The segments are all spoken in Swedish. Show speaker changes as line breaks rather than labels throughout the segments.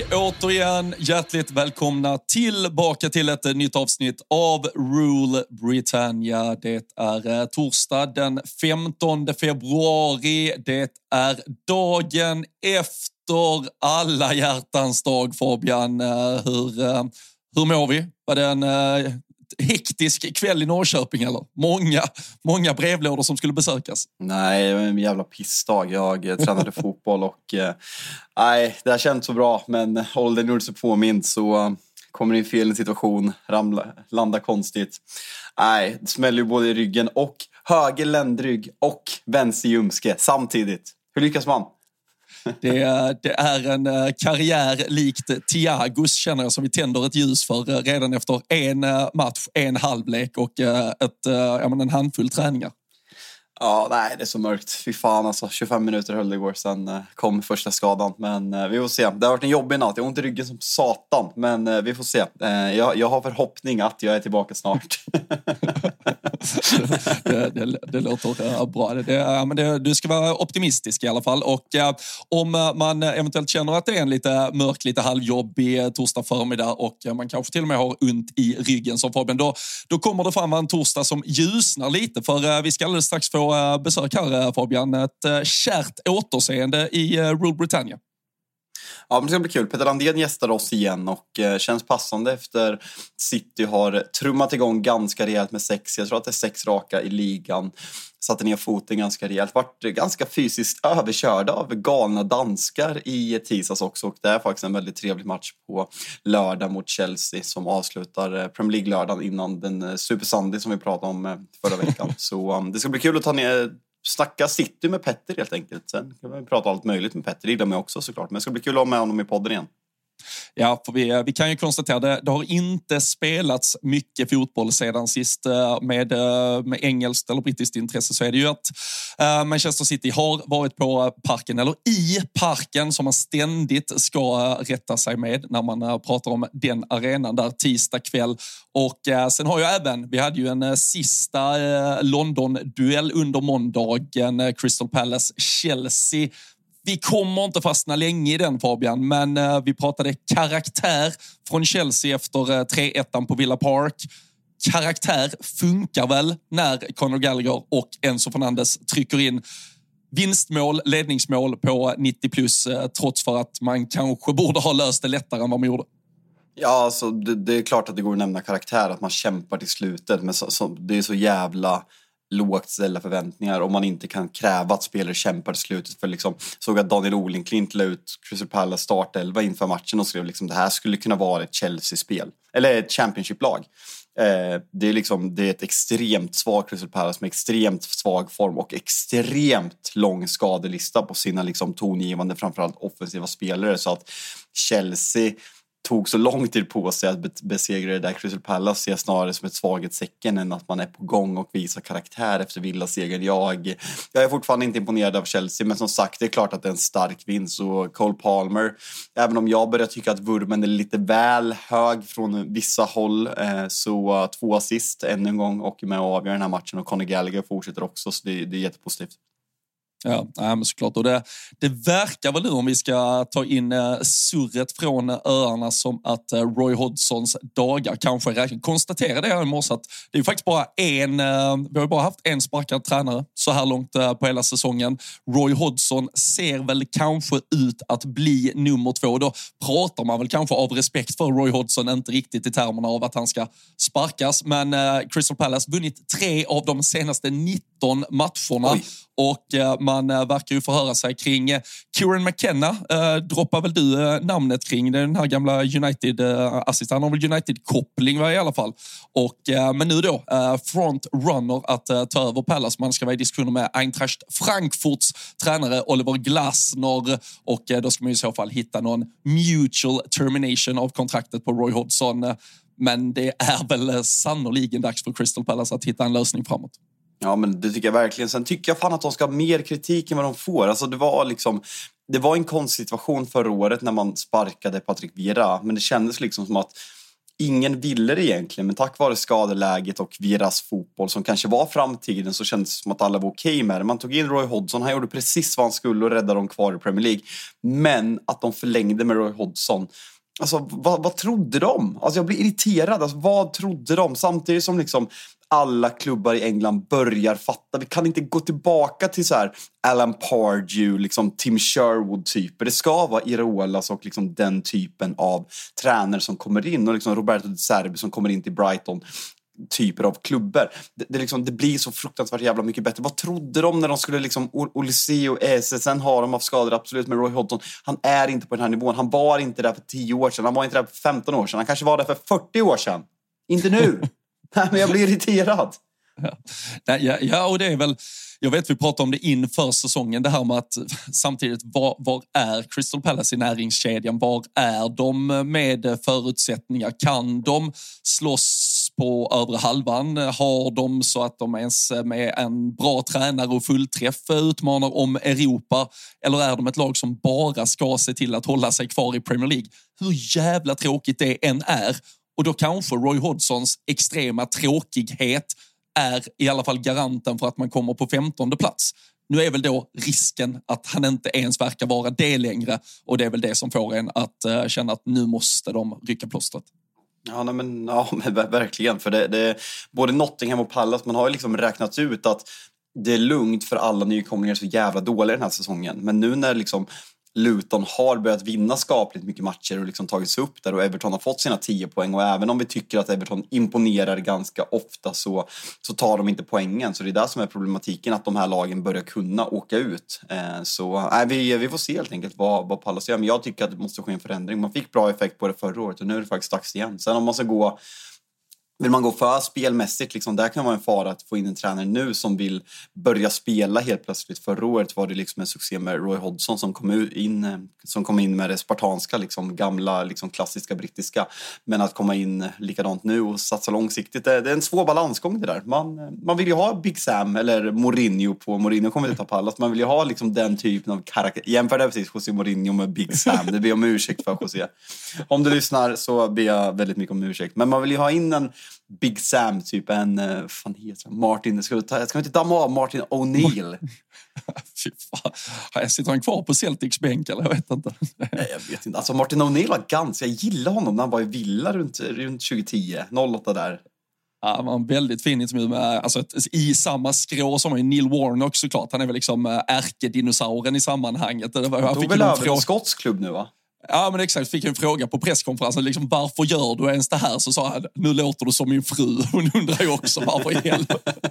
Hej återigen hjärtligt välkomna tillbaka till ett nytt avsnitt av Rule Britannia. Det är eh, torsdag den 15 februari. Det är dagen efter alla hjärtans dag, Fabian. Eh, hur, eh, hur mår vi? Var det en hektisk kväll i Norrköping eller? Många, många brevlådor som skulle besökas.
Nej, det var en jävla pissdag. Jag eh, tränade fotboll och eh, nej, det har känts så bra. Men åldern gjorde sig påmind så eh, kommer in fel i en situation, ramla, landa konstigt. Nej, det smäller ju både i ryggen och höger ländrygg och vänster ljumske samtidigt. Hur lyckas man?
Det, det är en eh, karriär likt Tiagos känner jag som vi tänder ett ljus för eh, redan efter en eh, match, en halvlek och ett, en handfull träningar.
Ja, nej, det är så mörkt. Fy fan alltså. 25 minuter höll det igår, sen eh, kom första skadan. Men eh, vi får se. Det har varit en jobbig natt. Jag har ont i ryggen som satan. Men eh, vi får se. Eh, jag, jag har förhoppning att jag är tillbaka snart.
det, det, det låter eh, bra. Det, men det, du ska vara optimistisk i alla fall. Och eh, om eh, man eventuellt känner att det är en lite mörk, lite halvjobbig torsdag förmiddag och eh, man kanske till och med har ont i ryggen som Fabian, då, då kommer det fram en torsdag som ljusnar lite. För eh, vi ska alldeles strax få Eh, besök här eh, Fabian. Ett eh, kärt återseende i Rule Britannia.
Ja, men det ska bli kul. Peter Landén gästar oss igen och eh, känns passande efter City har trummat igång ganska rejält med sex. Jag tror att det är sex raka i ligan. Satte ner foten ganska rejält. Vart ganska fysiskt överkörda av galna danskar i tisdags också. Och det är faktiskt en väldigt trevlig match på lördag mot Chelsea som avslutar eh, Premier League-lördagen innan den eh, Super Sunday som vi pratade om eh, förra veckan. Så um, det ska bli kul att ta ner snacka City med Petter helt enkelt. Sen kan vi prata allt möjligt med Petter, det gillar man också såklart. Men det ska bli kul att ha med honom i podden igen.
Ja, för vi, eh, vi kan ju konstatera att det, det har inte spelats mycket fotboll sedan sist eh, med, eh, med engelskt eller brittiskt intresse. Så är det ju att Manchester City har varit på parken, eller i parken som man ständigt ska rätta sig med när man pratar om den arenan där tisdag kväll. Och sen har ju även, vi hade ju en sista London-duell under måndagen, Crystal Palace-Chelsea vi kommer inte fastna länge i den Fabian, men eh, vi pratade karaktär från Chelsea efter eh, 3-1 på Villa Park. Karaktär funkar väl när Conor Gallagher och Enzo Fernandes trycker in vinstmål, ledningsmål på 90 plus, eh, trots för att man kanske borde ha löst det lättare än vad man gjorde.
Ja, alltså, det, det är klart att det går att nämna karaktär, att man kämpar till slutet. Men så, så, det är så jävla lågt ställda förväntningar om man inte kan kräva att spelare kämpar till slutet. För liksom, såg att Daniel Olinklint la ut Crystal Palace startelva inför matchen och skrev liksom det här skulle kunna vara ett Chelsea-spel. Eller ett Championship-lag. Eh, det, är liksom, det är ett extremt svagt Crystal Palace med extremt svag form och extremt lång skadelista på sina liksom, tongivande, framförallt offensiva spelare. Så att Chelsea tog så lång tid på sig att besegra det där Crystal Palace ser jag snarare som ett svaghetstecken än att man är på gång och visar karaktär efter Villa-segern. Jag, jag är fortfarande inte imponerad av Chelsea, men som sagt, det är klart att det är en stark vinst. Och Cole Palmer, även om jag börjar tycka att vurmen är lite väl hög från vissa håll, eh, så två assist ännu en gång och med att avgöra den här matchen. Och Conor Gallagher fortsätter också, så det, det är jättepositivt.
Ja, men såklart. Och det, det verkar väl nu, om vi ska ta in eh, surret från öarna, som att eh, Roy Hodgsons dagar kanske räknar. Konstaterade jag i morse att det är faktiskt bara en, eh, vi har bara haft en sparkad tränare så här långt på hela säsongen. Roy Hodgson ser väl kanske ut att bli nummer två. Då pratar man väl kanske av respekt för Roy Hodgson, inte riktigt i termerna av att han ska sparkas. Men Crystal Palace vunnit tre av de senaste 19 matcherna. Oj. Och man eh, verkar ju förhöra sig kring eh, Kieran McKenna. Eh, droppar väl du eh, namnet kring den här gamla United-assistenten Han har väl United-koppling i alla fall. Och, eh, men nu då, front runner att ta över Palace. Man ska vara i diskussioner med Eintracht Frankfurts tränare Oliver Glasner och då ska man i så fall hitta någon mutual termination av kontraktet på Roy Hodgson. Men det är väl sannoliken dags för Crystal Palace att hitta en lösning framåt.
Ja, men det tycker jag verkligen. Sen tycker jag fan att de ska ha mer kritik än vad de får. Alltså, det var liksom... Det var en konstig situation förra året när man sparkade Patrik Vira. men det kändes liksom som att ingen ville det egentligen, men tack vare skadeläget och Viras fotboll som kanske var framtiden så kändes det som att alla var okej okay med det. Man tog in Roy Hodgson, han gjorde precis vad han skulle och räddade dem kvar i Premier League. Men att de förlängde med Roy Hodgson Alltså, vad, vad trodde de? Alltså, jag blir irriterad. Alltså, vad trodde de? Samtidigt som liksom alla klubbar i England börjar fatta. Vi kan inte gå tillbaka till så här Alan Pardew, liksom Tim Sherwood-typer. Det ska vara Irolas och liksom den typen av tränare som kommer in och liksom Roberto De Serbi som kommer in till Brighton typer av klubbor. Det, det, liksom, det, blir så fruktansvärt jävla mycket bättre. Vad trodde de när de skulle liksom Olise och Ese? Sen har de haft skador, absolut, med Roy Hodgson. Han är inte på den här nivån. Han var inte där för 10 år sedan. Han var inte där för 15 år sedan. Han kanske var där för 40 år sedan. Inte nu. Nej, men jag blir irriterad.
Ja. Ja, ja, och det är väl... Jag vet vi pratade om det inför säsongen, det här med att samtidigt, var, var är Crystal Palace i näringskedjan? Var är de med förutsättningar? Kan de slåss på övre halvan? Har de så att de ens med en bra tränare och fullträff utmanar om Europa? Eller är de ett lag som bara ska se till att hålla sig kvar i Premier League? Hur jävla tråkigt det än är och då kanske Roy Hodgsons extrema tråkighet är i alla fall garanten för att man kommer på femtonde plats. Nu är väl då risken att han inte ens verkar vara det längre och det är väl det som får en att eh, känna att nu måste de rycka plåstret.
Ja, nej, men, ja men verkligen. För det, det, både Nottingham och Pallas, man har ju liksom räknat ut att det är lugnt för alla nykomlingar så jävla dåliga den här säsongen. Men nu när liksom Luton har börjat vinna skapligt mycket matcher och liksom tagits upp där och Everton har fått sina 10 poäng och även om vi tycker att Everton imponerar ganska ofta så, så tar de inte poängen. Så det är det som är problematiken, att de här lagen börjar kunna åka ut. Eh, så nej, vi, vi får se helt enkelt vad, vad Pallas gör. Men jag tycker att det måste ske en förändring. Man fick bra effekt på det förra året och nu är det faktiskt dags igen. Sen om man ska gå vill man gå för spelmässigt, liksom, där kan vara en fara att få in en tränare nu som vill börja spela helt plötsligt. Förra året var det liksom en succé med Roy Hodgson som kom in, eh, som kom in med det spartanska, liksom, gamla liksom, klassiska brittiska. Men att komma in likadant nu och satsa långsiktigt, det, det är en svår balansgång det där. Man, eh, man vill ju ha Big Sam eller Mourinho på, Mourinho kommer inte ta pallas, man vill ju ha liksom, den typen av karaktär. Jämför det precis José Mourinho med Big Sam, det ber jag om ursäkt för José. Om du lyssnar så ber jag väldigt mycket om ursäkt. Men man vill ju ha in en Big Sam, typ en, uh, fan heter Martin, ska vi, ta, ska vi inte damma av Martin O'Neill?
Fy fan. Sitter han kvar på Celtics bänk eller? Jag vet inte.
Nej, jag vet inte. Alltså Martin O'Neill var ganska, jag gillade honom när han var i Villa runt, runt 2010, 08 där.
Ja, han var en väldigt fin intervju med, alltså, i samma skrå som är Neil Warnock såklart. Han är väl liksom eh, ärkedinosauren i sammanhanget.
Det var, han tog väl över en skotsk klubb nu va?
Ja men exakt, fick en fråga på presskonferensen, liksom, varför gör du ens det här? Så sa han, nu låter du som min fru. Hon undrar ju också varför i helvete.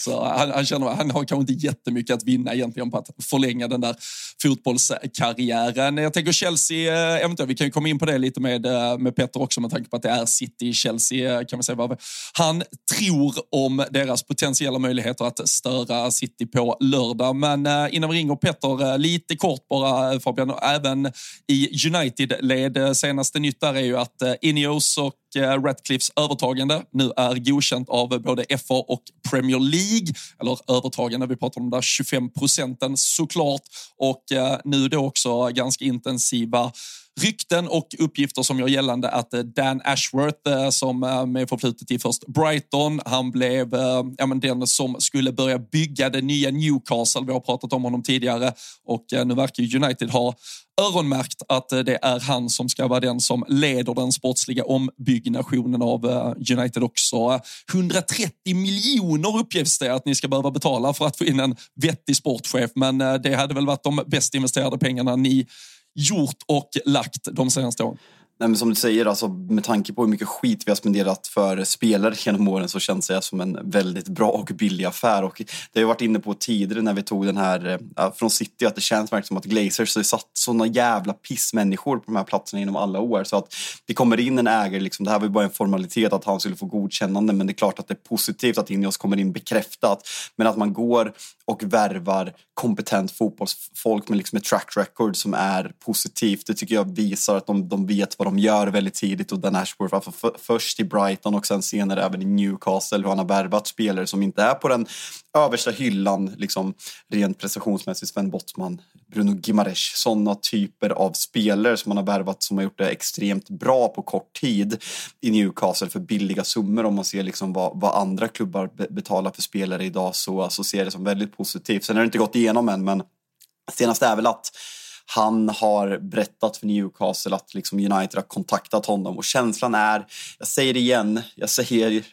Så han, han, känner, han har kanske inte jättemycket att vinna egentligen på att förlänga den där fotbollskarriären. Jag tänker Chelsea, eventuellt, vi kan ju komma in på det lite med, eh, med Petter också med tanke på att det är City, Chelsea eh, kan man säga vad han tror om deras potentiella möjligheter att störa City på lördag. Men eh, innan vi ringer Petter, lite kort bara Fabian, även i United-led. Senaste nytt där är ju att eh, Ineos och eh, Ratcliffs övertagande nu är godkänt av både FA och Premier League. Eller övertagande, vi pratar om de där 25 procenten såklart. Och eh, nu då också ganska intensiva rykten och uppgifter som gör gällande att eh, Dan Ashworth, eh, som eh, med förflutet i först Brighton, han blev ja, men den som skulle börja bygga det nya Newcastle. Vi har pratat om honom tidigare och nu verkar United ha öronmärkt att det är han som ska vara den som leder den sportsliga ombyggnationen av United också. 130 miljoner uppges det att ni ska behöva betala för att få in en vettig sportchef, men det hade väl varit de bäst investerade pengarna ni gjort och lagt de senaste åren?
Nej, men som du säger, alltså, med tanke på hur mycket skit vi har spenderat för spelare genom åren så känns det som en väldigt bra och billig affär. Och det har jag varit inne på tidigare när vi tog den här äh, från City att det känns verkligen som att Glazers har satt såna jävla pissmänniskor på de här platserna inom alla år. Så att det kommer in en ägare, liksom, det här var ju bara en formalitet att han skulle få godkännande men det är klart att det är positivt att Ineos kommer in bekräftat. Men att man går och värvar kompetent fotbollsfolk med liksom ett track record som är positivt. Det tycker jag visar att de, de vet vad de gör väldigt tidigt och Dan Ashworth, alltså för, först i Brighton och sen senare även i Newcastle, hur han har värvat spelare som inte är på den översta hyllan, liksom rent prestationsmässigt. Sven Bottman, Bruno Gimares, sådana typer av spelare som man har värvat som har gjort det extremt bra på kort tid i Newcastle för billiga summor. Om man ser liksom vad, vad andra klubbar betalar för spelare idag så, så ser jag det som väldigt positivt. Sen har det inte gått igenom än, men senast är väl att han har berättat för Newcastle att liksom United har kontaktat honom och känslan är, jag säger det igen, jag säger,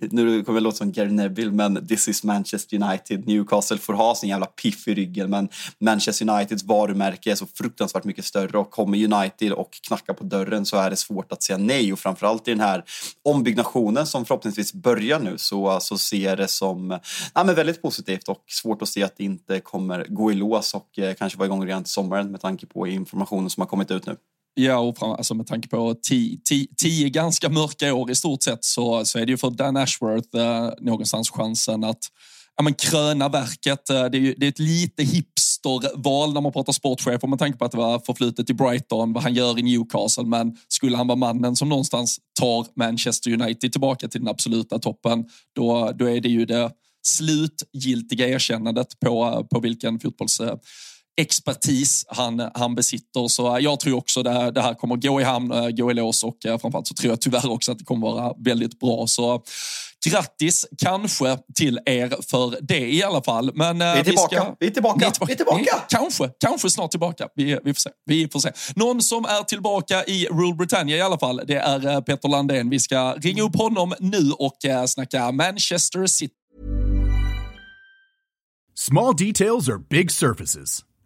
nu kommer det låta som Gary Neville, men this is Manchester United. Newcastle får ha sin jävla piff i ryggen, men Manchester Uniteds varumärke är så fruktansvärt mycket större och kommer United och knackar på dörren så är det svårt att säga nej och framförallt i den här ombyggnationen som förhoppningsvis börjar nu så, så ser jag det som ja, men väldigt positivt och svårt att se att det inte kommer gå i lås och eh, kanske vara igång redan till sommaren med tanke på informationen som har kommit ut nu.
Ja, och alltså med tanke på tio, tio, tio, ganska mörka år i stort sett så, så är det ju för Dan Ashworth eh, någonstans chansen att ja, men kröna verket. Eh, det är, ju, det är ett lite hipsterval när man pratar sportchef med tanke på att det var förflutet i Brighton, vad han gör i Newcastle. Men skulle han vara mannen som någonstans tar Manchester United tillbaka till den absoluta toppen, då, då är det ju det slutgiltiga erkännandet på, på vilken fotbolls eh, expertis han, han besitter. Så jag tror också det här, det här kommer gå i hamn, eh, gå i lås och eh, framförallt så tror jag tyvärr också att det kommer vara väldigt bra. Så grattis kanske till er för det i alla fall. Men
vi är tillbaka. Vi, ska, vi är tillbaka. Vi är tillbaka. Vi är tillbaka.
Kanske, kanske snart tillbaka. Vi, vi, får se. vi får se. Någon som är tillbaka i Rule Britannia i alla fall, det är eh, Peter Landén. Vi ska ringa upp honom nu och snacka Manchester City.
Small details are big surfaces.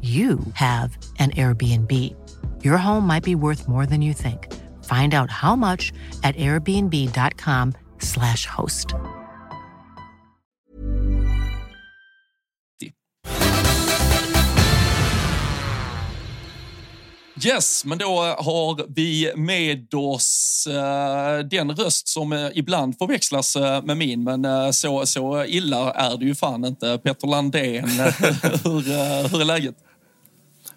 you have an Airbnb. Your home might be worth more than you think. Find out how much at airbnb.com slash host.
Yes, men då har vi med oss uh, den röst som uh, ibland förväxlas uh, med min, men uh, så, så illa är det ju fan inte. Petter Landén, hur, hur är läget?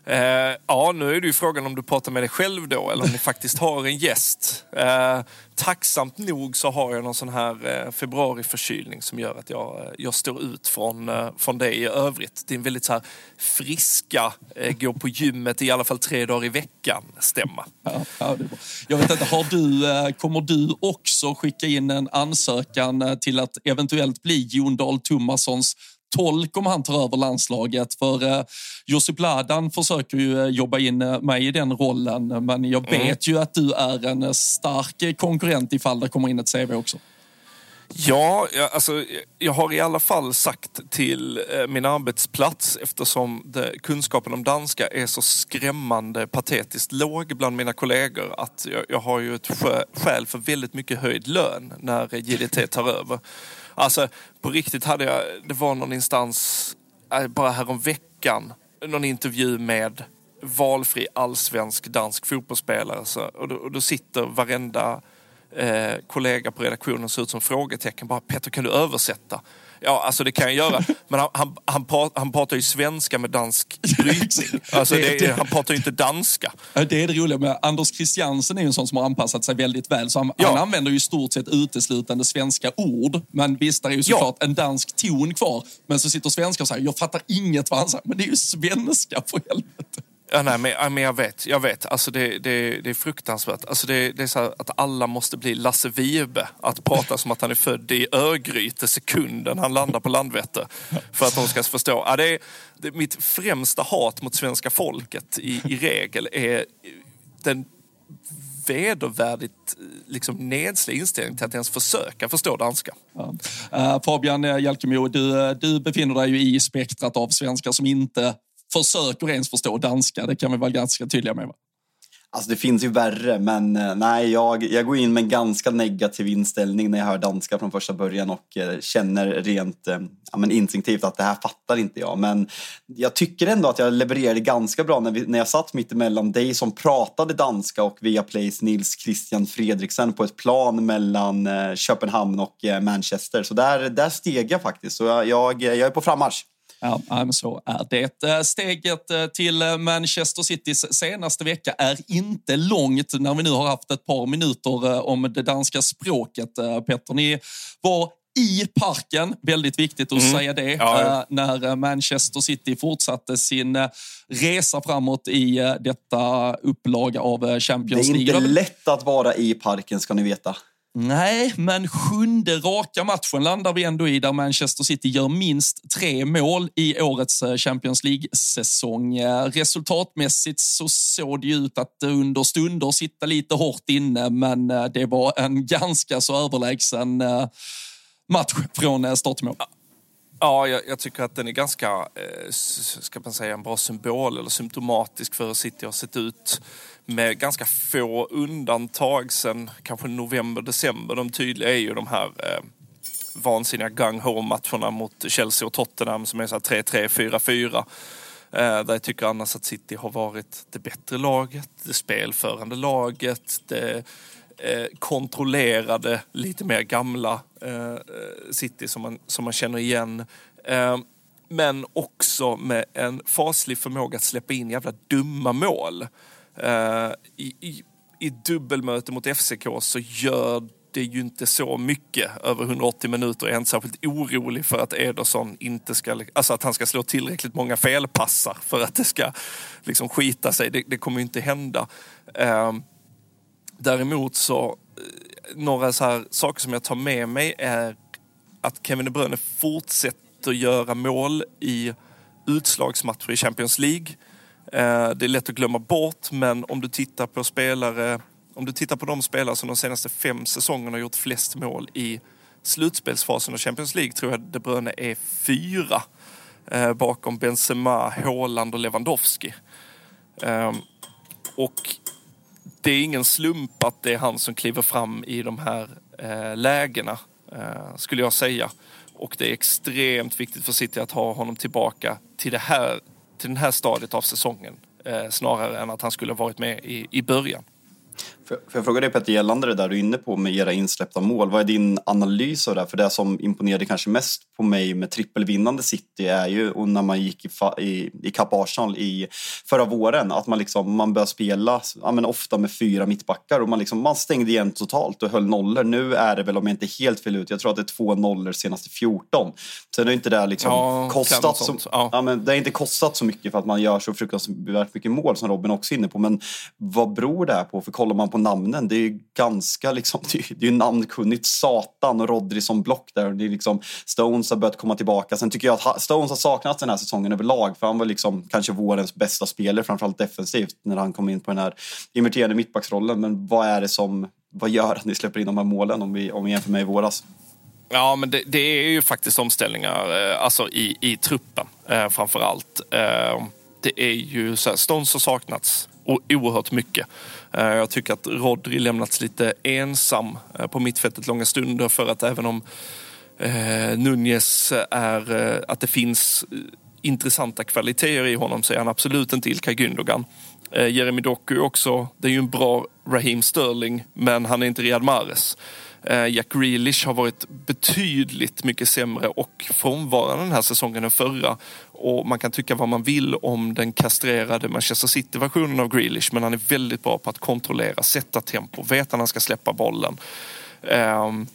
Eh, ja, nu är det ju frågan om du pratar med dig själv då eller om ni faktiskt har en gäst. Eh, tacksamt nog så har jag någon sån här eh, februariförkylning som gör att jag, eh, jag står ut från, eh, från det i övrigt. Det är en väldigt så här friska, eh, gå på gymmet i alla fall tre dagar i veckan stämma.
Ja, ja, jag vet inte, har du, eh, kommer du också skicka in en ansökan eh, till att eventuellt bli Jon Dahl Tomassons tolk om han tar över landslaget. För eh, Josip Ladan försöker ju eh, jobba in eh, mig i den rollen, men jag mm. vet mm. ju att du är en eh, stark konkurrent ifall det kommer in ett CV också.
Ja, jag, alltså, jag har i alla fall sagt till min arbetsplats eftersom det, kunskapen om danska är så skrämmande patetiskt låg bland mina kollegor att jag, jag har ju ett skäl för väldigt mycket höjd lön när JDT tar över. Alltså på riktigt hade jag, det var någon instans eh, bara härom veckan någon intervju med valfri allsvensk dansk fotbollsspelare. Så, och, då, och då sitter varenda eh, kollega på redaktionen och ser ut som frågetecken. Bara, Petter kan du översätta? Ja, alltså det kan jag göra. Men han, han, han, pratar, han pratar ju svenska med dansk brytning. Alltså det, det, han pratar ju inte danska.
Det är det roliga med Anders Christiansen är ju en sån som har anpassat sig väldigt väl. Så han, ja. han använder ju i stort sett uteslutande svenska ord. Men visst, det är ju såklart ja. en dansk ton kvar. Men så sitter svenskar och säger, jag fattar inget vad han säger. Men det är ju svenska för helvete.
Ja, nej, men, men jag vet, jag vet. Alltså det, det, det är fruktansvärt. Alltså det, det är så att alla måste bli Lasse Vibe. Att prata som att han är född i Örgryte sekunden han landar på Landvetter. För att de ska förstå. Ja, det är, det, mitt främsta hat mot svenska folket i, i regel är den vedervärdigt liksom, nedslig inställning till att ens försöka förstå danska. Ja.
Uh, Fabian Jalkemo, du, eh, du befinner dig ju i spektrat av svenskar som inte försöker ens förstå danska. Det kan vi vara ganska tydliga med. Va?
Alltså det finns ju värre, men eh, nej, jag, jag går in med en ganska negativ inställning när jag hör danska från första början och eh, känner rent eh, ja, men instinktivt att det här fattar inte jag. Men jag tycker ändå att jag levererade ganska bra när, vi, när jag satt mitt emellan dig som pratade danska och Viaplays Nils Christian Fredriksen på ett plan mellan eh, Köpenhamn och eh, Manchester. Så där, där steg jag faktiskt, så jag, jag, jag är på frammarsch.
Ja, så är det. Eh, steget eh, till eh, Manchester Citys senaste vecka är inte långt när vi nu har haft ett par minuter om det danska språket. Petter, ni var i parken, väldigt viktigt att mm. säga det, ja. när Manchester City fortsatte sin resa framåt i detta upplaga av Champions League.
Det är inte lätt att vara i parken ska ni veta.
Nej, men sjunde raka matchen landar vi ändå i där Manchester City gör minst tre mål i årets eh, Champions League-säsong. Eh, resultatmässigt så såg det ut att under stunder sitta lite hårt inne, men eh, det var en ganska så överlägsen match från start till mål.
Ja, jag, jag, tycker att den är ganska, eh, ska man säga, en bra symbol eller symptomatisk för hur City har sett ut med ganska få undantag sen kanske november, december. De tydliga är ju de här eh, vansinniga gung-ho-matcherna mot Chelsea och Tottenham som är så 3-3, 4-4. Eh, där jag tycker annars att City har varit det bättre laget, det spelförande laget, det eh, kontrollerade, lite mer gamla eh, City som man, som man känner igen. Eh, men också med en faslig förmåga att släppa in jävla dumma mål. Eh, I, i, I dubbelmöte mot FCK så gör det ju inte så mycket över 180 minuter. Jag är inte särskilt orolig för att Ederson inte ska, alltså att han ska slå tillräckligt många felpassar för att det ska liksom skita sig. Det, det kommer ju inte hända. Eh, däremot så, eh, några så här saker som jag tar med mig är att Kevin De Bruyne fortsätter göra mål i utslagsmatcher i Champions League. Eh, det är lätt att glömma bort, men om du tittar på spelare om du tittar på de spelare som de senaste fem säsongerna har gjort flest mål i slutspelsfasen av Champions League tror jag De Bruyne är fyra eh, bakom Benzema, Haaland och Lewandowski. Eh, och det är ingen slump att det är han som kliver fram i de här eh, lägena, eh, skulle jag säga. Och det är extremt viktigt för City att ha honom tillbaka till det här till det här stadiet av säsongen. eh, snarare än att han skulle ha varit med i, i början.
Får jag fråga dig Petter, gällande det där du är inne på med era insläppta mål. Vad är din analys av det? För det som imponerade kanske mest på mig med trippelvinnande City är ju, och när man gick i, i, i Cup Arsenal i förra våren, att man liksom, man började spela ja, men ofta med fyra mittbackar och man, liksom, man stängde igen totalt och höll nollor. Nu är det väl, om jag inte helt fel ut, jag tror att det är två nollor senaste 14. Sen är inte det liksom ja, kostat så, ja. ja. men det har inte kostat så mycket för att man gör så fruktansvärt mycket mål som Robin också är inne på. Men vad beror det här på? För kollar man på namnen, det är ju ganska liksom, det är ju namnkunnigt Satan och Rodri som block där. Det är liksom, Stones har börjat komma tillbaka. Sen tycker jag att Stones har saknats den här säsongen överlag, för han var liksom kanske vårens bästa spelare, framförallt defensivt, när han kom in på den här inverterade mittbacksrollen. Men vad är det som, vad gör att ni släpper in de här målen om vi, om vi jämför med i våras?
Ja, men det, det, är ju faktiskt omställningar eh, alltså i, i truppen eh, framför allt. Eh, det är ju så här, Stones har saknats oerhört mycket. Eh, jag tycker att Rodri lämnats lite ensam eh, på mittfältet långa stunder för att även om eh, Nunez är, att det finns intressanta kvaliteter i honom så är han absolut inte Ilkay Gündogan. Jeremy Doku också, det är ju en bra Raheem Sterling men han är inte Riyad Mahrez. Eh, Jack Grealish har varit betydligt mycket sämre och frånvarande den här säsongen än förra. Och man kan tycka vad man vill om den kastrerade Manchester City-versionen av Grealish men han är väldigt bra på att kontrollera, sätta tempo, veta när han ska släppa bollen. Um,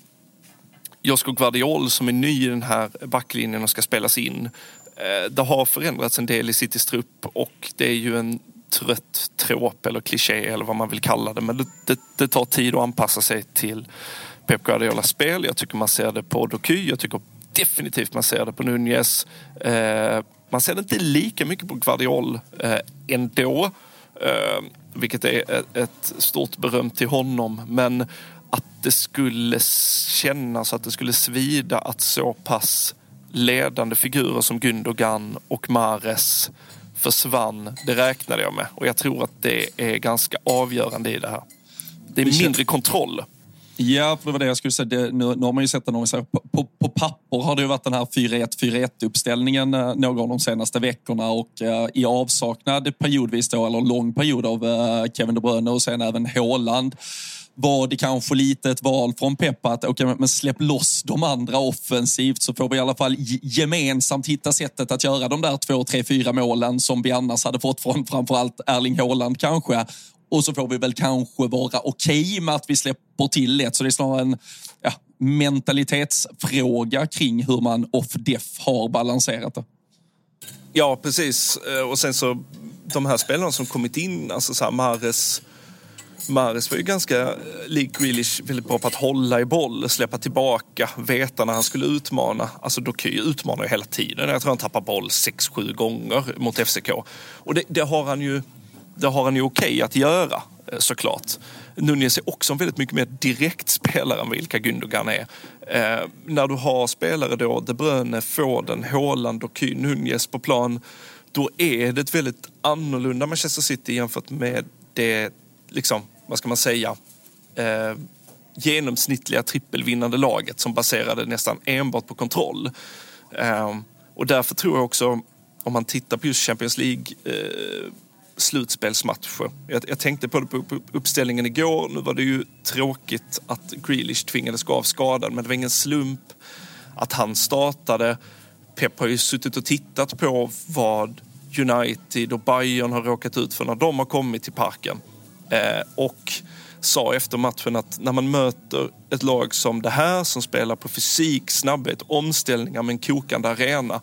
Josko Guardiol som är ny i den här backlinjen och ska spelas in. Uh, det har förändrats en del i Citys trupp och det är ju en trött tråp eller kliché eller vad man vill kalla det. Men det, det, det tar tid att anpassa sig till Pep Guardiolas spel. Jag tycker man ser det på Doky. Jag tycker definitivt man ser det på Nunez. Eh, man ser det inte lika mycket på Guardiol eh, ändå. Eh, vilket är ett, stort beröm till honom. Men att det skulle kännas, att det skulle svida att så pass ledande figurer som Gündogan och Mares försvann, det räknade jag med. Och jag tror att det är ganska avgörande i det här. Det är mindre kontroll.
Ja, för det var det jag skulle säga. Det, nu, nu har man ju sett den, om på, på, på, papper har det ju varit den här 4-1-4-1 uppställningen eh, några av de senaste veckorna och eh, i avsaknad periodvis då, eller lång period av eh, Kevin De Bruyne och sen även Haaland var det kanske lite ett val från Peppa att okay, men släpp loss de andra offensivt så får vi i alla fall gemensamt hitta sättet att göra de där två, tre, fyra målen som vi annars hade fått från framförallt Erling Haaland kanske. Och så får vi väl kanske vara okej okay med att vi släpper till ett. Så det är snarare en ja, mentalitetsfråga kring hur man off-def har balanserat det.
Ja, precis. Eh, och sen så de här spelarna som kommit in, alltså så här Mahrez, Mahrez var ju ganska eh, lik Grealish, väldigt bra på att hålla i boll, släppa tillbaka, veta när han skulle utmana. Alltså Doky utmanar ju hela tiden. Jag tror han tappar boll 6-7 gånger mot FCK. Och det, det har han ju det har han ju okej okay att göra eh, såklart. Nunez är också en väldigt mycket mer direkt spelare än vilka Gündogan är. Eh, när du har spelare då, De Bruyne, Foden, Haaland och Ky, Nunez på plan, då är det ett väldigt annorlunda Manchester City jämfört med det, liksom, vad ska man säga, eh, genomsnittliga trippelvinnande laget som baserade nästan enbart på kontroll. Eh, och därför tror jag också, om man tittar på just Champions League eh, slutspelsmatcher. Jag, jag, tänkte på det på uppställningen igår. Nu var det ju tråkigt att Grealish tvingades gå av skadad, men det var ingen slump att han startade. Pep har ju suttit och tittat på vad United och Bayern har råkat ut för när de har kommit till parken. Eh, och sa efter matchen att när man möter ett lag som det här som spelar på fysik, snabbhet, omställningar med en kokande arena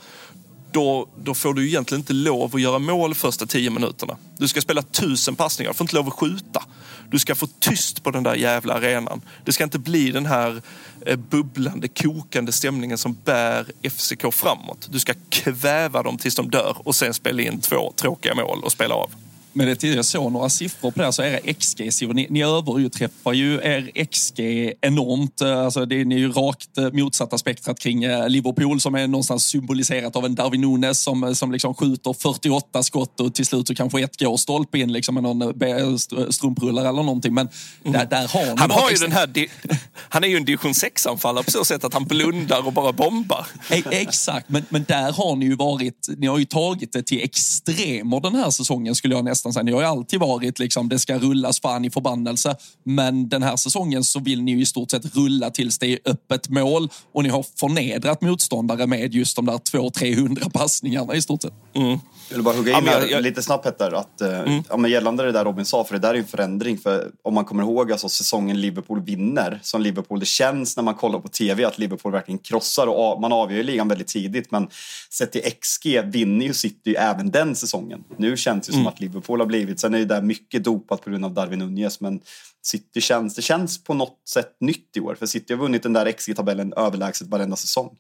då, då får du egentligen inte lov att göra mål första tio minuterna. Du ska spela tusen passningar, du får inte lov att skjuta. Du ska få tyst på den där jävla arenan. Det ska inte bli den här eh, bubblande, kokande stämningen som bär FCK framåt. Du ska kväva dem tills de dör och sen spela in två tråkiga mål och spela av.
Men det jag såg några siffror på det så era XG, ni, ni överträffar ju er XG enormt. Alltså det, ni är ju rakt eh, motsatta spektrat kring eh, Liverpool som är någonstans symboliserat av en Darwin Nunes som, som liksom skjuter 48 skott och till slut så kanske ett går stolpe in liksom med någon eh, strumprullare eller någonting. Men mm. där, där har
han har ju den här, han är ju en division 6-anfallare på så sätt att han blundar och bara bombar.
E exakt, men, men där har ni ju varit, ni har ju tagit det till extremer den här säsongen skulle jag nästan nästan säga. Ni har ju alltid varit liksom, det ska rullas fan i förbannelse. Men den här säsongen så vill ni ju i stort sett rulla tills det är öppet mål och ni har förnedrat motståndare med just de där 200-300 passningarna i stort sett.
Mm. Jag vill bara hugga in ja, jag, jag... lite snabbt Petter, att, eh, mm. ja, men gällande det där Robin sa, för det där är en förändring. För om man kommer ihåg alltså, säsongen Liverpool vinner, som Liverpool, det känns när man kollar på TV att Liverpool verkligen krossar och man avgör ju ligan väldigt tidigt. Men sett till XG vinner ju City även den säsongen. Nu känns det mm. som att Liverpool har blivit, sen är det där mycket dopat på grund av Darwin Nunez, men City känns, det känns på något sätt nytt i år. För City har vunnit den där XG-tabellen överlägset varenda säsong.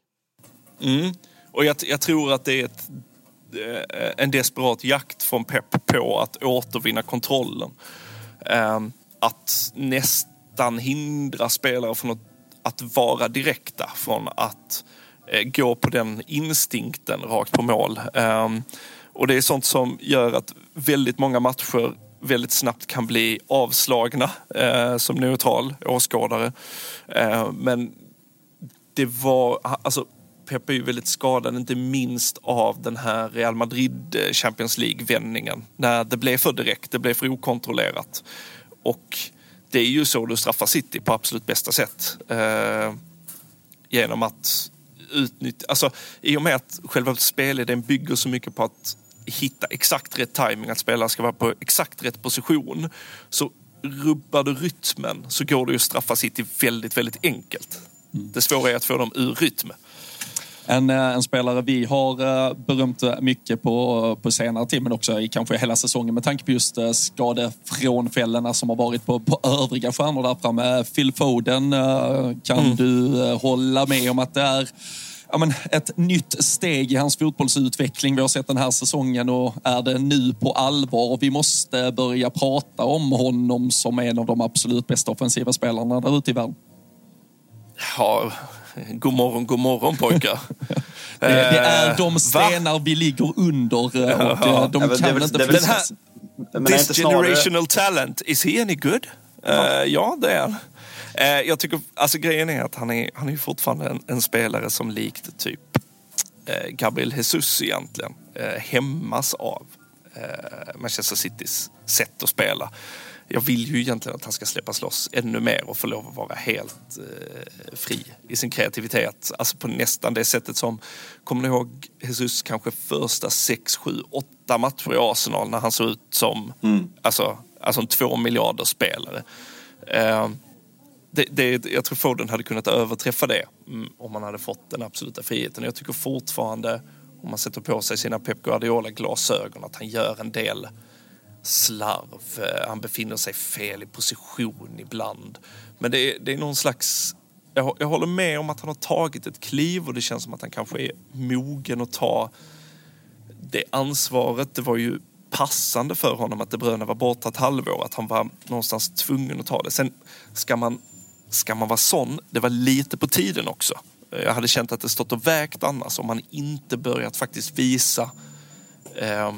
Mm. Och jag, jag tror att det är ett eh, en desperat jakt från Pep på att återvinna kontrollen. Ehm, att nästan hindra spelare från att vara direkta, från att eh, gå på den instinkten rakt på mål. Ehm, och det är sånt som gör att väldigt många matcher väldigt snabbt kan bli avslagna eh, som neutral åskådare. Eh, men det var, alltså Pep är ju väldigt skadad, inte minst av den här Real Madrid eh, Champions League-vändningen. När det blev för direkt, det blev för okontrollerat. Och det är ju så du straffar City på absolut bästa sätt. Eh, genom att utnyttja, alltså i och med att själva spelidén bygger så mycket på att hitta exakt rätt timing, att spelaren ska vara på exakt rätt position. Så rubbar du rytmen så går det ju att straffa City väldigt, väldigt enkelt. Mm. Det svåra är att få dem ur rytm.
En, eh, en spelare vi har eh, berömt mycket på, på senare tid, men också i kanske hela säsongen med tanke på just eh, skadefrånfällorna som har varit på, på övriga stjärnor där framme. Phil Foden, kan mm. du hålla med om att det är ja, men ett nytt steg i hans fotbollsutveckling vi har sett den här säsongen och är det nu på allvar vi måste börja prata om honom som en av de absolut bästa offensiva spelarna där ute i världen?
Ja, God morgon, god morgon påkar.
det, det, är de stenar Va? vi ligger under och ja, de ja, kan inte
den här, This generational talent, is he any good? Ja, uh, ja det är han. Uh, jag tycker, alltså grejen är att han är, han är fortfarande en, en spelare som likt typ uh, Gabriel Jesus egentligen hämmas av Manchester Citys sätt att spela jag vill ju egentligen att han ska släppas loss ännu mer och få lov att vara helt eh, fri i sin kreativitet. Alltså på nästan det sättet som, kommer ni ihåg Jesus kanske första sex, sju, åtta matcher i Arsenal när han såg ut som mm. alltså, alltså en två miljarder spelare. Eh, det, det, jag tror Foden hade kunnat överträffa det mm, om man hade fått den absoluta friheten. Jag tycker fortfarande, om man sätter på sig sina Pep Guardiola-glasögon, att han gör en del slarv. Eh, han befinner sig fel i position ibland. Men det är, det är någon slags... Jag, jag håller med om att han har tagit ett kliv och det känns som att han kanske är mogen att ta det ansvaret. Det var ju passande för honom att De Bruyne var borta ett halvår, att han var någonstans tvungen att ta det. Sen ska man, ska man vara sån, det var lite på tiden också. Jag hade känt att det stått och vägt annars om man inte börjat faktiskt visa eh,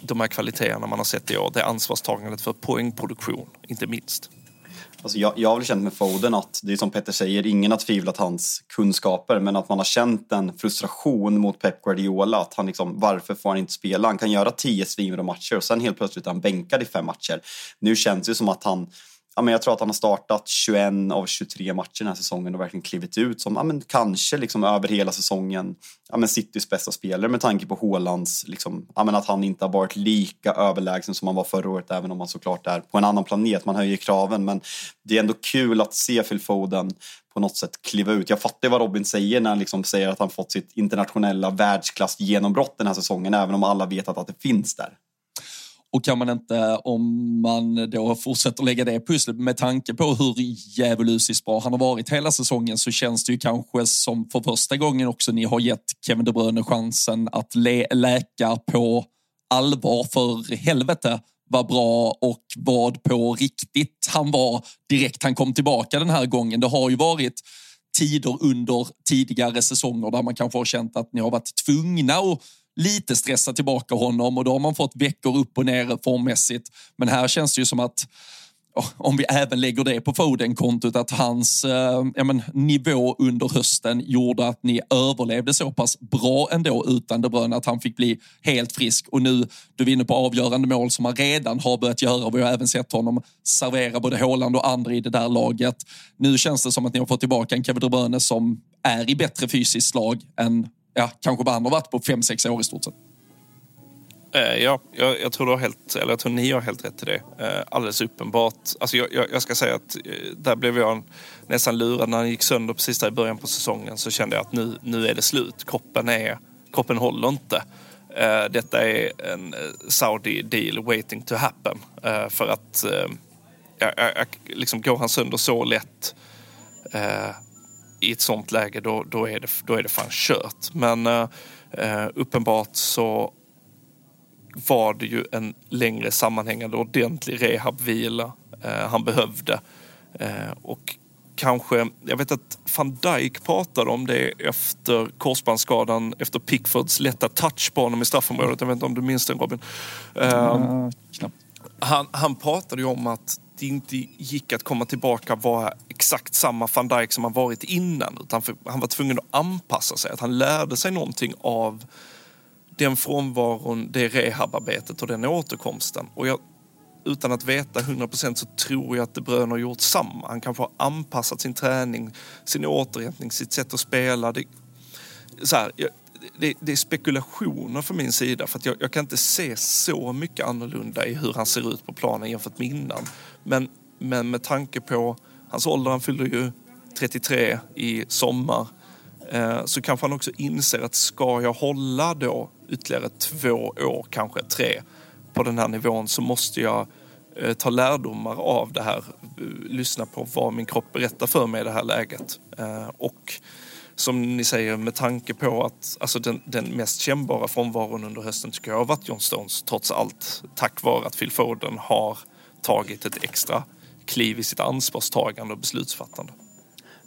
de här kvaliteterna man har sett i år. Det är ansvarstagandet för poängproduktion, inte minst.
Alltså jag, jag har väl känt med Foden att, det är som Petter säger, ingen har tvivlat hans kunskaper men att man har känt en frustration mot Pep Guardiola. Att han liksom, varför får han inte spela? Han kan göra tio svinbra matcher och sen helt plötsligt är han bänkad i fem matcher. Nu känns det som att han ja, men jag tror att han har startat 21 av 23 matcher den här säsongen och verkligen klivit ut som ja, men kanske liksom över hela säsongen ja, men Citys bästa spelare med tanke på Haalands, liksom, ja, men att han inte har varit lika överlägsen som han var förra året även om han såklart är på en annan planet. Man höjer kraven men det är ändå kul att se Phil Foden på något sätt kliva ut. Jag fattar vad Robin säger när han liksom säger att han fått sitt internationella världsklass genombrott den här säsongen även om alla vet att, att det finns där.
Och kan man inte, om man då fortsätter lägga det pusslet med tanke på hur djävulusiskt bra han har varit hela säsongen så känns det ju kanske som för första gången också ni har gett Kevin De Bruyne chansen att lä läka på allvar för helvete vad bra och vad på riktigt han var direkt han kom tillbaka den här gången. Det har ju varit tider under tidigare säsonger där man kanske har känt att ni har varit tvungna att lite stressa tillbaka honom och då har man fått veckor upp och ner formmässigt. Men här känns det ju som att om vi även lägger det på Foden-kontot, att hans eh, men, nivå under hösten gjorde att ni överlevde så pass bra ändå utan De Bruyne, att han fick bli helt frisk. Och nu, du är inne på avgörande mål som han redan har börjat göra. Vi har även sett honom servera både Håland och andra i det där laget. Nu känns det som att ni har fått tillbaka en Kevin De Bruyne som är i bättre fysiskt slag än ja, kanske vad han har varit på fem sex år i stort sett.
Eh, ja, jag, jag, tror du har helt, eller jag tror ni har helt rätt i det. Eh, alldeles uppenbart. Alltså jag, jag, jag ska säga att eh, där blev jag nästan lurad när han gick sönder precis där i början på säsongen. Så kände jag att nu, nu är det slut. Kroppen, är, kroppen håller inte. Detta är en Saudi deal waiting to happen. För att liksom går han sönder så lätt i ett sånt läge då, då, är, det, då är det fan kört. Men uppenbart så var det ju en längre sammanhängande ordentlig rehabvila eh, han behövde. Eh, och kanske, jag vet att van Dijk pratade om det efter korsbandsskadan efter Pickfords lätta touch på honom i straffområdet. Jag vet inte om du minns den Robin?
Mm,
han, han pratade ju om att det inte gick att komma tillbaka och vara exakt samma van Dijk som han varit innan. Utan han var tvungen att anpassa sig. Att han lärde sig någonting av den frånvaron, det rehabarbetet och den återkomsten. Och jag, utan att veta 100% så tror jag att De Bruyne har gjort samma. Han kanske har anpassat sin träning, sin återhämtning, sitt sätt att spela. Det, så här, det, det, är spekulationer från min sida för att jag, jag, kan inte se så mycket annorlunda i hur han ser ut på planen jämfört med innan. Men, men med tanke på hans ålder, han fyller ju 33 i sommar, eh, så kanske han också inser att ska jag hålla då ytterligare två år, kanske tre, på den här nivån så måste jag eh, ta lärdomar av det här. Eh, lyssna på vad min kropp berättar för mig i det här läget. Eh, och som ni säger, med tanke på att alltså den, den mest kännbara frånvaron under hösten tycker jag har varit John Stones trots allt. Tack vare att Phil Foden har tagit ett extra kliv i sitt ansvarstagande och beslutsfattande.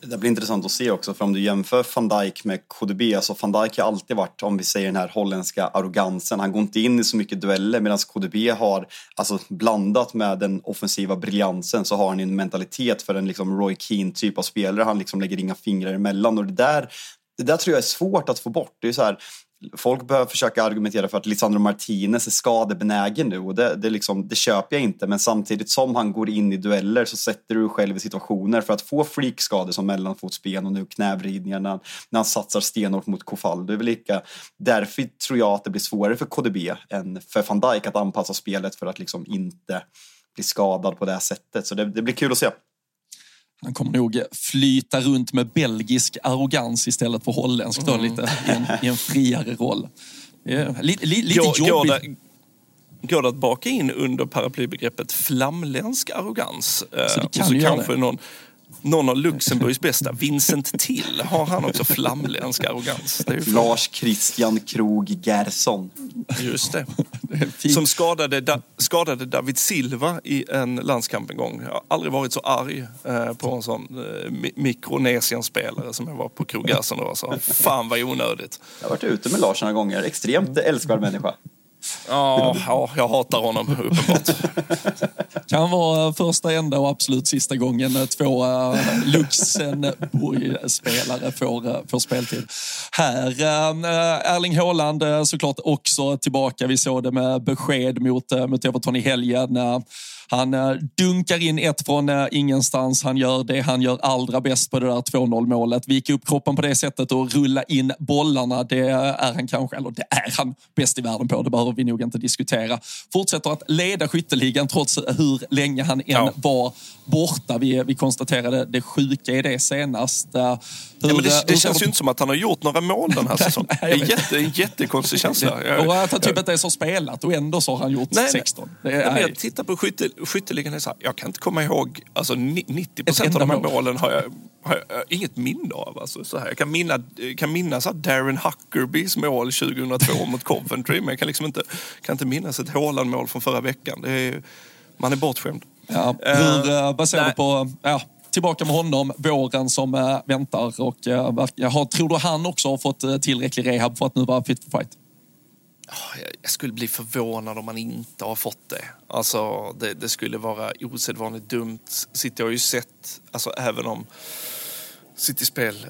Det blir intressant att se också, för om du jämför van Dijk med KDB, alltså van Dijk har alltid varit, om vi säger den här holländska arrogansen, han går inte in i så mycket dueller medan KDB har, alltså blandat med den offensiva briljansen så har han en mentalitet för en liksom Roy Keane typ av spelare, han liksom lägger inga fingrar emellan och det där det där tror jag är svårt att få bort. Det är så här, folk behöver försöka argumentera för att Lisandro Martinez är skadebenägen nu och det, det, liksom, det köper jag inte. Men samtidigt som han går in i dueller så sätter du själv i situationer för att få freakskador som mellanfotsben och nu knävridningar när han, när han satsar stenhårt mot Kofall. Det är väl lika, därför tror jag att det blir svårare för KDB än för van Dijk att anpassa spelet för att liksom inte bli skadad på det här sättet. Så det, det blir kul att se.
Han kommer nog flyta runt med belgisk arrogans istället för holländsk då, mm. lite, i, en, i en friare roll. Lite, li, lite
går, jobbigt. Går det, går det att baka in under paraplybegreppet flamländsk arrogans? Så det kan och så kanske någon, någon av Luxemburgs bästa, Vincent Till, har han också flamländsk arrogans.
Lars Christian Krog Gerson.
Just det. det Som skadade, da, skadade David Silva i en landskamp en gång. Jag har aldrig varit så arg eh, på en sån eh, Mikronesien-spelare som jag var på Krog Gerson då. Så, fan vad onödigt.
Jag har varit ute med Lars några gånger. Extremt älskvärd människa.
Ja, ja, jag hatar honom uppenbart.
Kan vara första, enda och absolut sista gången två uh, Luxemburg-spelare får, uh, får speltid. Här, uh, Erling Haaland såklart också tillbaka. Vi såg det med besked mot, mot Everton i helgen. Han eh, dunkar in ett från eh, ingenstans. Han gör det han gör allra bäst på det där 2-0 målet. Vika upp kroppen på det sättet och rulla in bollarna. Det är han kanske, eller det är han bäst i världen på. Det behöver vi nog inte diskutera. Fortsätter att leda skytteligan trots hur länge han än ja. var borta. Vi, vi konstaterade det sjuka i det senast.
Ja, men det, det känns ju inte som att han har gjort några mål den här säsongen. det är jätte, en jättekonstig känsla.
och att han typ inte ens har spelat och ändå så har han gjort nej, 16.
Det är, nej, jag tittar på skytte, skytteligan, här, jag kan inte komma ihåg, alltså 90 procent av de här målen har jag har jag inget minne av. Alltså, så här. Jag kan, minna, kan minnas att Darren Huckerbys mål 2002 mot Coventry, men jag kan, liksom inte, kan inte minnas ett Haaland-mål från förra veckan. Är, man är bortskämd.
Ja, hur, uh, säger du på... Ja, tillbaka med honom, våren som eh, väntar. Och, eh, har, tror du han också har fått eh, tillräcklig rehab för att nu vara fit for fight?
Ah, jag skulle bli förvånad om han inte har fått det. Alltså, det, det skulle vara osedvanligt dumt. City har ju sett, alltså även om City-spel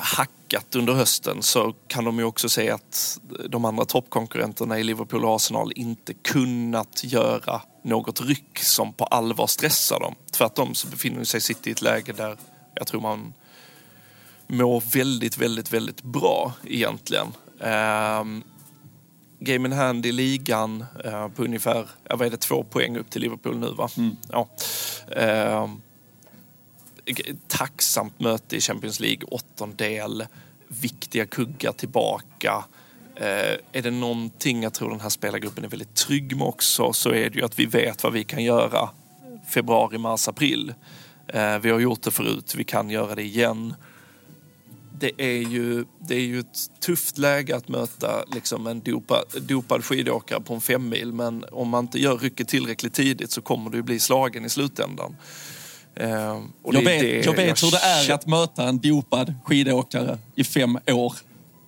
hackat under hösten så kan de ju också se att de andra toppkonkurrenterna i Liverpool och Arsenal inte kunnat göra något ryck som på allvar stressar dem. Tvärtom så befinner sig City i ett läge där jag tror man mår väldigt, väldigt, väldigt bra egentligen. Um, game in hand i ligan uh, på ungefär, vad är det, två poäng upp till Liverpool nu va? Mm. Ja. Uh, tacksamt möte i Champions League, åttondel, viktiga kuggar tillbaka. Eh, är det någonting jag tror den här spelargruppen är väldigt trygg med också så är det ju att vi vet vad vi kan göra februari, mars, april. Eh, vi har gjort det förut, vi kan göra det igen. Det är ju, det är ju ett tufft läge att möta liksom en dopa, dopad skidåkare på en femmil men om man inte gör rycket tillräckligt tidigt så kommer du bli slagen i slutändan.
Eh, jag vet, jag vet jag hur det är att möta en dopad skidåkare i fem år.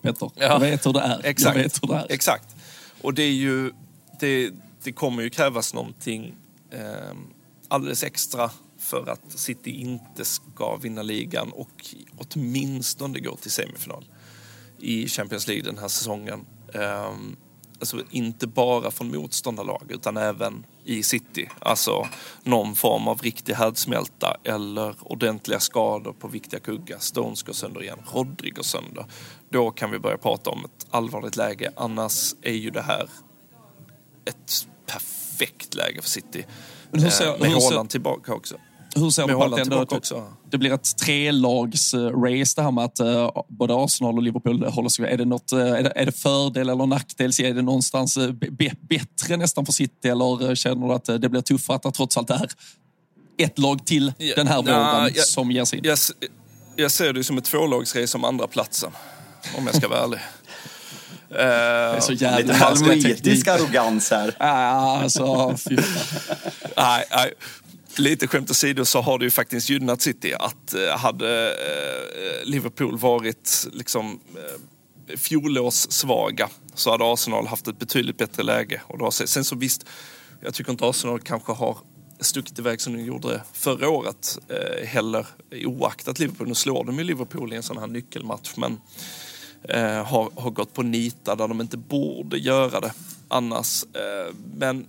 Petter. Ja. Jag vet hur det är.
Exakt.
Jag vet hur det är.
Exakt. Och det är ju... Det, det kommer ju krävas någonting eh, alldeles extra för att City inte ska vinna ligan och åtminstone gå till semifinal i Champions League den här säsongen. Eh, alltså inte bara från motståndarlag utan även i city. Alltså någon form av riktig härdsmälta eller ordentliga skador på viktiga kuggar. Stones går sönder igen, Rodri går sönder. Då kan vi börja prata om ett allvarligt läge. Annars är ju det här ett perfekt läge för City. Men hur ser, eh, med Haaland tillbaka också.
Hur ser på att ändå också? Det blir ett trelags-race det här med att uh, både Arsenal och Liverpool håller sig är det, något, uh, är, det, är det fördel eller nackdel? Är det någonstans uh, bättre nästan för City eller känner du att det blir tuffare att det trots allt är ett lag till ja, den här våren som ger sig in?
Jag, jag ser det som ett tvålagsrace om andra platsen om jag ska vara ärlig.
Uh, det är så jävla Lite halvmoetisk arrogans här.
alltså,
nej, nej lite skämt åsido så har det ju faktiskt gynnat City att eh, hade eh, Liverpool varit liksom eh, fjolårssvaga så hade Arsenal haft ett betydligt bättre läge. Och då, sen så visst, jag tycker inte Arsenal kanske har stuckit iväg som de gjorde förra året eh, heller oaktat Liverpool. Nu slår de ju Liverpool i en sån här nyckelmatch men eh, har, har gått på nita där de inte borde göra det annars. Eh, men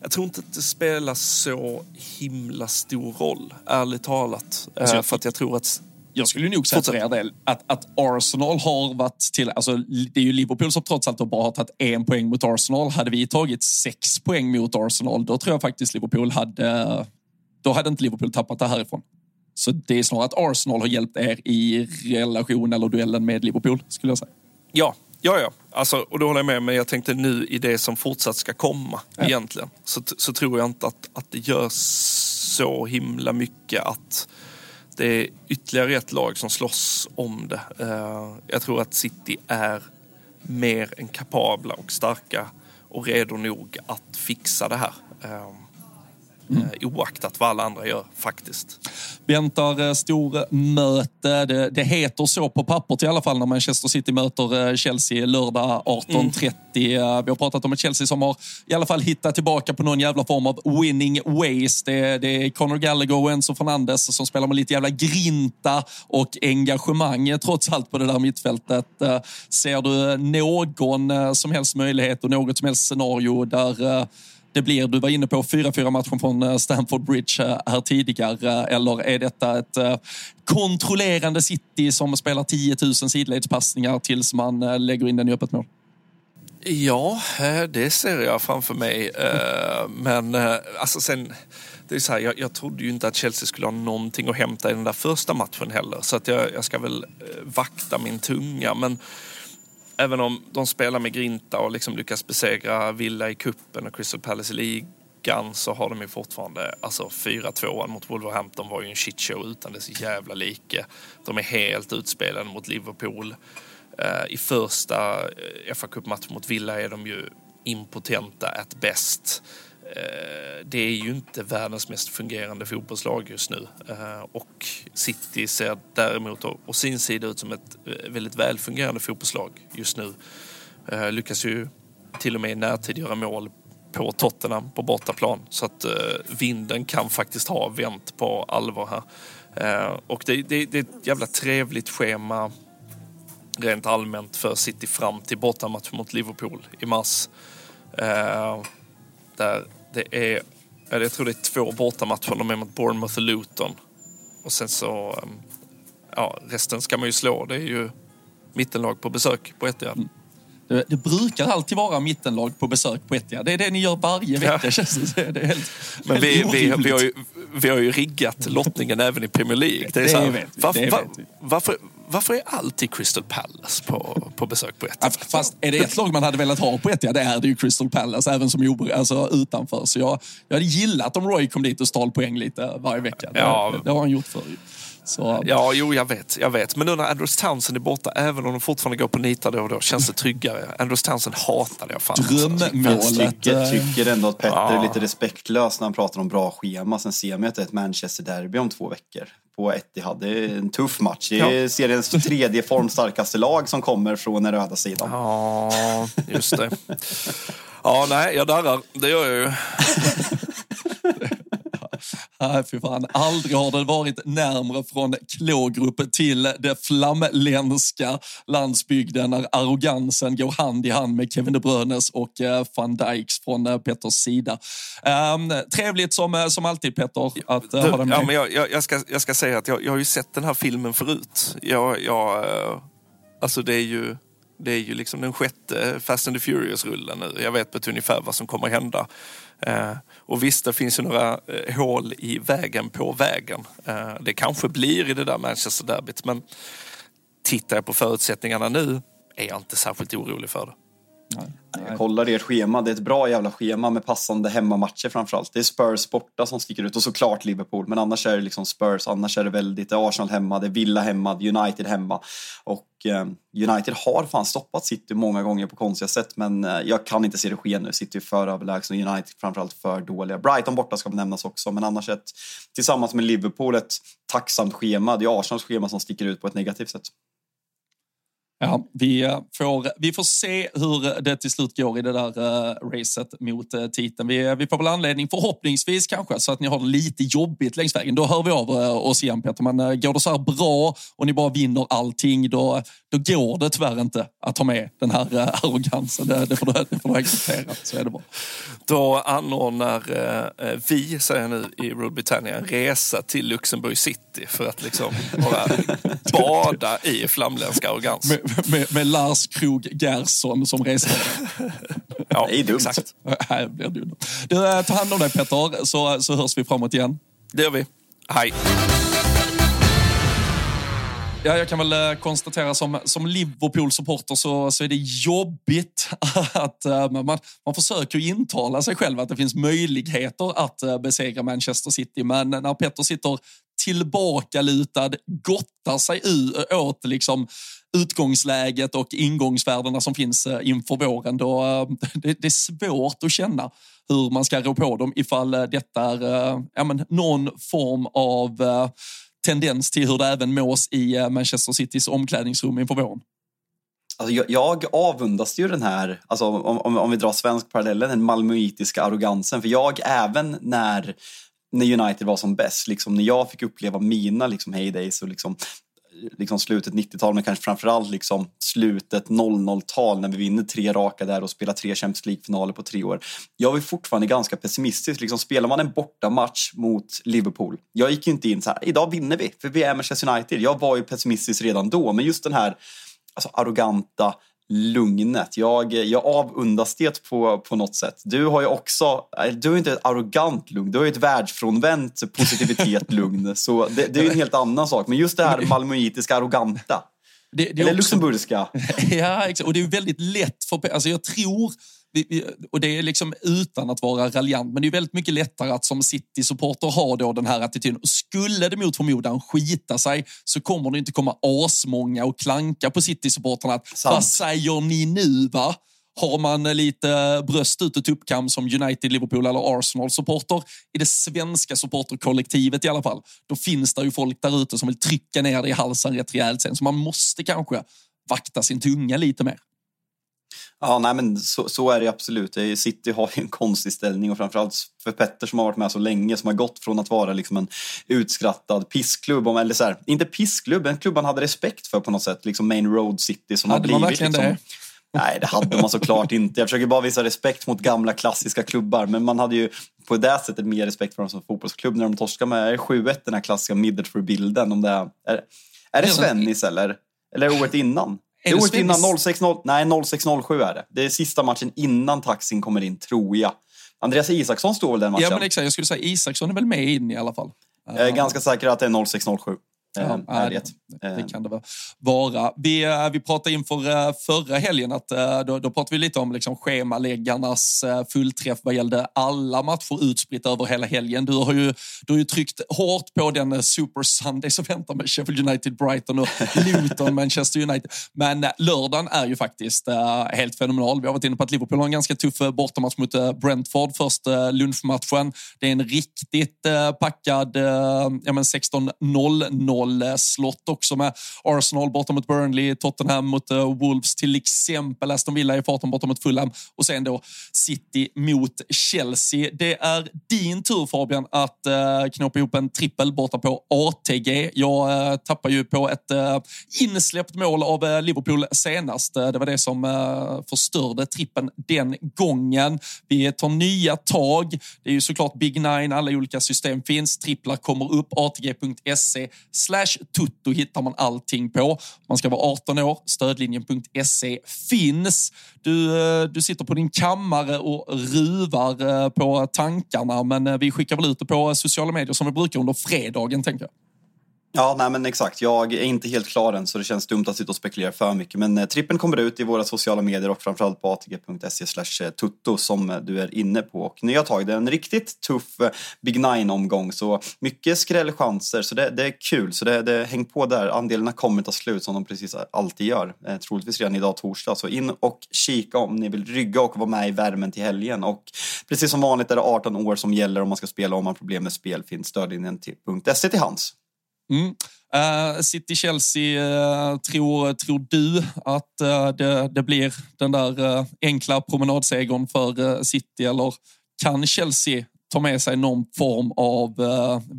jag tror inte att det spelar så himla stor roll, ärligt talat. Alltså jag, för att jag tror att
jag skulle nog säga för er del att, att Arsenal har varit till... Alltså, det är ju Liverpool som trots allt bara har tagit en poäng mot Arsenal. Hade vi tagit sex poäng mot Arsenal, då tror jag faktiskt Liverpool hade... Då hade inte Liverpool tappat det härifrån. Så det är snarare att Arsenal har hjälpt er i relation eller duellen med Liverpool, skulle jag säga.
Ja, Ja, ja. Alltså, och då håller jag med. Men jag tänkte nu i det som fortsatt ska komma ja. egentligen. Så, så tror jag inte att, att det gör så himla mycket att det är ytterligare ett lag som slåss om det. Uh, jag tror att City är mer än kapabla och starka och redo nog att fixa det här. Uh, Mm. Oaktat vad alla andra gör faktiskt.
Väntar eh, stormöte. Det, det heter så på pappret i alla fall när Manchester City möter eh, Chelsea lördag 18.30. Mm. Vi har pratat om ett Chelsea som har i alla fall hittat tillbaka på någon jävla form av winning ways. Det, det är Conor Gallagher och Enzo Fernandes som spelar med lite jävla grinta och engagemang trots allt på det där mittfältet. Ser du någon som helst möjlighet och något som helst scenario där det blir, du var inne på 4-4 matchen från eh, Stamford Bridge eh, här tidigare, eh, eller är detta ett kontrollerande City som spelar 10 000 sidledspassningar tills man lägger in den i öppet mål?
Ja, det ser jag framför mig. Men alltså sen, det är så här, jag, jag trodde ju inte att Chelsea skulle ha någonting att hämta i den där första matchen heller. Så att jag, jag ska väl vakta min tunga. Men även om de spelar med grinta och liksom lyckas besegra Villa i kuppen och Crystal Palace i ligan så har de ju fortfarande, alltså 4-2 mot Wolverhampton var ju en shitshow utan dess jävla like. De är helt utspelade mot Liverpool. Eh, I första eh, fa Cup-matchen mot Villa är de ju impotenta at best. Eh, det är ju inte världens mest fungerande fotbollslag just nu. Eh, och City ser däremot å sin sida ut som ett eh, väldigt välfungerande fotbollslag just nu. Lyckas ju till och med i närtid göra mål på Tottenham på bortaplan. Så att vinden kan faktiskt ha vänt på allvar här. Och det, det, det är ett jävla trevligt schema rent allmänt för City fram till bortamatch mot Liverpool i mars. där det är, jag tror det är två bortamatcher. De är mot Bournemouth och Luton. Och sen så, ehm, ja, resten ska man ju slå. Det är ju mittenlag på besök på Etihad. Mm.
Det, det, brukar alltid vara mittenlag på besök på Etihad. Det är det ni gör varje vecka ja. känns det. det är helt,
Men vi, helt vi, vi, har ju, vi har ju riggat lottningen även i Premier League.
Det är det så här, vet vi, var, var,
varför, varför är alltid Crystal Palace på, på besök på Etihad?
Fast är det ett lag man hade velat ha på Etihad, det är det ju Crystal Palace, även som alltså, utanför. Så jag, jag hade gillat om Roy kom dit och stal poäng lite varje vecka. Ja. Det, det har han gjort förr.
Så. Ja, jo, jag vet, jag vet. Men nu när Andrews Townsend är borta, även om de fortfarande går på nitar då och då, känns det tryggare. Andrews Townsend hatade jag fan.
Drömmålet.
Jag tycker, tycker ändå att Petter ja. är lite respektlös när han pratar om bra schema. Sen ser man att det är ett Manchester-derby om två veckor på Etihad. Det är en tuff match. Det är ja. seriens tredje formstarkaste lag som kommer från den röda sidan.
Ja, just det. Ja, nej, jag darrar. Det gör jag ju.
Nej, fy fan. Aldrig har det varit närmre från klågrupp till det flamländska landsbygden när arrogansen går hand i hand med Kevin De Bruynes och eh, van Dijks från eh, Petters sida. Um, trevligt som, eh, som alltid Petter att uh, ha dig med.
Ja, men jag, jag, ska, jag ska säga att jag, jag har ju sett den här filmen förut. Jag, jag, alltså det är ju det är ju liksom den sjätte Fast and the Furious-rullen nu. Jag vet på ett ungefär vad som kommer hända. Och visst, det finns ju några eh, hål i vägen på vägen. Eh, det kanske blir i det där Manchester-derbyt, men tittar jag på förutsättningarna nu är jag inte särskilt orolig för det.
Nej. Jag kollar ert schema, det är ett bra jävla schema med passande hemmamatcher framförallt. Det är Spurs borta som sticker ut och såklart Liverpool, men annars är det liksom Spurs, annars är det väldigt, det är Arsenal hemma, det är Villa hemma, det är United hemma. Och eh, United har fan stoppat City många gånger på konstiga sätt, men eh, jag kan inte se det ske nu. City är för överlägsna och United framförallt för dåliga. Brighton borta ska nämnas också, men annars ett, tillsammans med Liverpool, ett tacksamt schema. Det är Arsenals schema som sticker ut på ett negativt sätt.
Ja, vi eh, får, vi får se hur det till slut går i det där uh, racet mot uh, titeln. Vi, vi får väl anledning, förhoppningsvis kanske, så att ni har det lite jobbigt längs vägen. Då hör vi av uh, oss igen Peter. Men uh, går det så här bra och ni bara vinner allting, då, då går det tyvärr inte att ta med den här uh, arrogansen. Det, det, får du, det får du acceptera, så är det bara.
Då anordnar vi, säger jag nu, i Rule Britannia en resa till Luxemburg City för att liksom bara bada i flamländsk arrogans
med, med Lars Krog Gerson som resare.
ja, det är dumt. Exakt.
Här blir det Du, eh, ta hand om dig Petter, så, så hörs vi framåt igen.
Det gör vi. Hej.
Ja, jag kan väl eh, konstatera som, som Liverpool-supporter så, så är det jobbigt att eh, man, man försöker intala sig själv att det finns möjligheter att eh, besegra Manchester City. Men när Petter sitter tillbakalutad, gottar sig åt liksom utgångsläget och ingångsvärdena som finns inför våren. Då, eh, det, det är svårt att känna hur man ska rå på dem ifall detta är ja, men, någon form av tendens till hur det även mås i eh, Manchester Citys omklädningsrum inför våren.
Alltså jag, jag avundas ju den här, alltså om, om, om vi drar svensk parallellen, den malmöitiska arrogansen. För jag, även när när United var som bäst, liksom, när jag fick uppleva mina liksom, heydays och liksom, liksom slutet 90-tal men kanske framförallt liksom slutet 00-tal när vi vinner tre raka där och spelar tre Champions League-finaler på tre år. Jag är fortfarande ganska pessimistisk. Liksom, spelar man en bortamatch mot Liverpool, jag gick ju inte in så här, idag vinner vi för vi är Manchester United. Jag var ju pessimistisk redan då, men just den här alltså, arroganta lugnet. Jag, jag avundas det på, på något sätt. Du har ju också, du har inte ett arrogant lugn, du har ju ett världsfrånvänt positivitet lugn. Så det, det är ju en helt annan sak. Men just det här malmöitiska arroganta. Det, det Eller också, luxemburgska.
ja, exakt. Och det är väldigt lätt för... Alltså jag tror och det är liksom utan att vara raljant, men det är väldigt mycket lättare att som City-supporter ha då den här attityden. skulle det mot förmodan skita sig så kommer det inte komma asmånga och klanka på City-supporterna. Vad säger ni nu va? Har man lite bröst ut och tuppkam som United, Liverpool eller Arsenal-supporter i det svenska supporterkollektivet i alla fall, då finns det ju folk där ute som vill trycka ner det i halsen rätt rejält sen. Så man måste kanske vakta sin tunga lite mer.
Ja, nej, men så, så, är det absolut. City har ju en konstig ställning och framförallt för Petter som har varit med så länge, som har gått från att vara liksom en utskrattad pissklubb, eller så här, inte pissklubb, en klubb man hade respekt för på något sätt, liksom Main Road City som hade har blivit... Man verkligen liksom, det? Nej, det hade man såklart inte. Jag försöker bara visa respekt mot gamla klassiska klubbar, men man hade ju på det sättet mer respekt för dem som fotbollsklubb när de torskar med 7-1, den här klassiska Middlesbrough-bilden. Om det är, är, är det Svennis eller? Eller året innan? Är det året innan 060, nej 0607 är det. Det är sista matchen innan taxin kommer in, tror jag. Andreas Isaksson står väl den matchen?
Ja, men exakt. Jag skulle säga Isaksson är väl med in i alla fall.
Jag är ganska säker att det är 0607.
Ja, ehm, är det. det ehm. kan det vara. Vi, eh, vi pratade inför eh, förra helgen att eh, då, då pratade vi lite om liksom schemaläggarnas fullträff vad gällde alla matcher utspritt över hela helgen. Du har ju, du har ju tryckt hårt på den Super Sunday som väntar med Sheffield United, Brighton och Luton, Manchester United. Men lördagen är ju faktiskt helt fenomenal. Vi har varit inne på att Liverpool har en ganska tuff bortamatch mot Brentford först lunchmatchen. Det är en riktigt packad ja, 16.00 Eh, slott också med Arsenal borta mot Burnley, Tottenham mot eh, Wolves till exempel, Aston Villa i farten borta mot Fulham och sen då City mot Chelsea. Det är din tur Fabian att eh, knåpa ihop en trippel borta på ATG. Jag tappar ju på ett insläppt mål av Liverpool senast. Det var det som förstörde trippen den gången. Vi tar nya tag. Det är ju såklart Big Nine, alla olika system finns. Tripplar kommer upp. ATG.se slash tutto hittar man allting på. Man ska vara 18 år. Stödlinjen.se finns. Du, eh, du sitter på din kammare och ruvar eh, på tankarna, men eh, vi skickar väl ut det på sociala medier som vi brukar under fredagen, tänker jag.
Ja, nej men exakt. Jag är inte helt klar än så det känns dumt att sitta och spekulera för mycket. Men eh, trippen kommer ut i våra sociala medier och framförallt på atg.se slash eh, tutto som eh, du är inne på. Och nya tag. Det är en riktigt tuff eh, Big Nine-omgång så mycket skrällchanser så det, det är kul. Så det, det häng på där. Andelarna kommer ta slut som de precis alltid gör. Eh, troligtvis redan idag torsdag. Så in och kika om ni vill rygga och vara med i värmen till helgen. Och precis som vanligt är det 18 år som gäller om man ska spela. Om man har problem med spel finns stödlinjen till .se till hands.
Mm. Eh, uh, City-Chelsea, uh, eh, tror, tror du att uh, det, det, blir den där enkla promenadsegern för City eller kan Chelsea ta med sig någon form av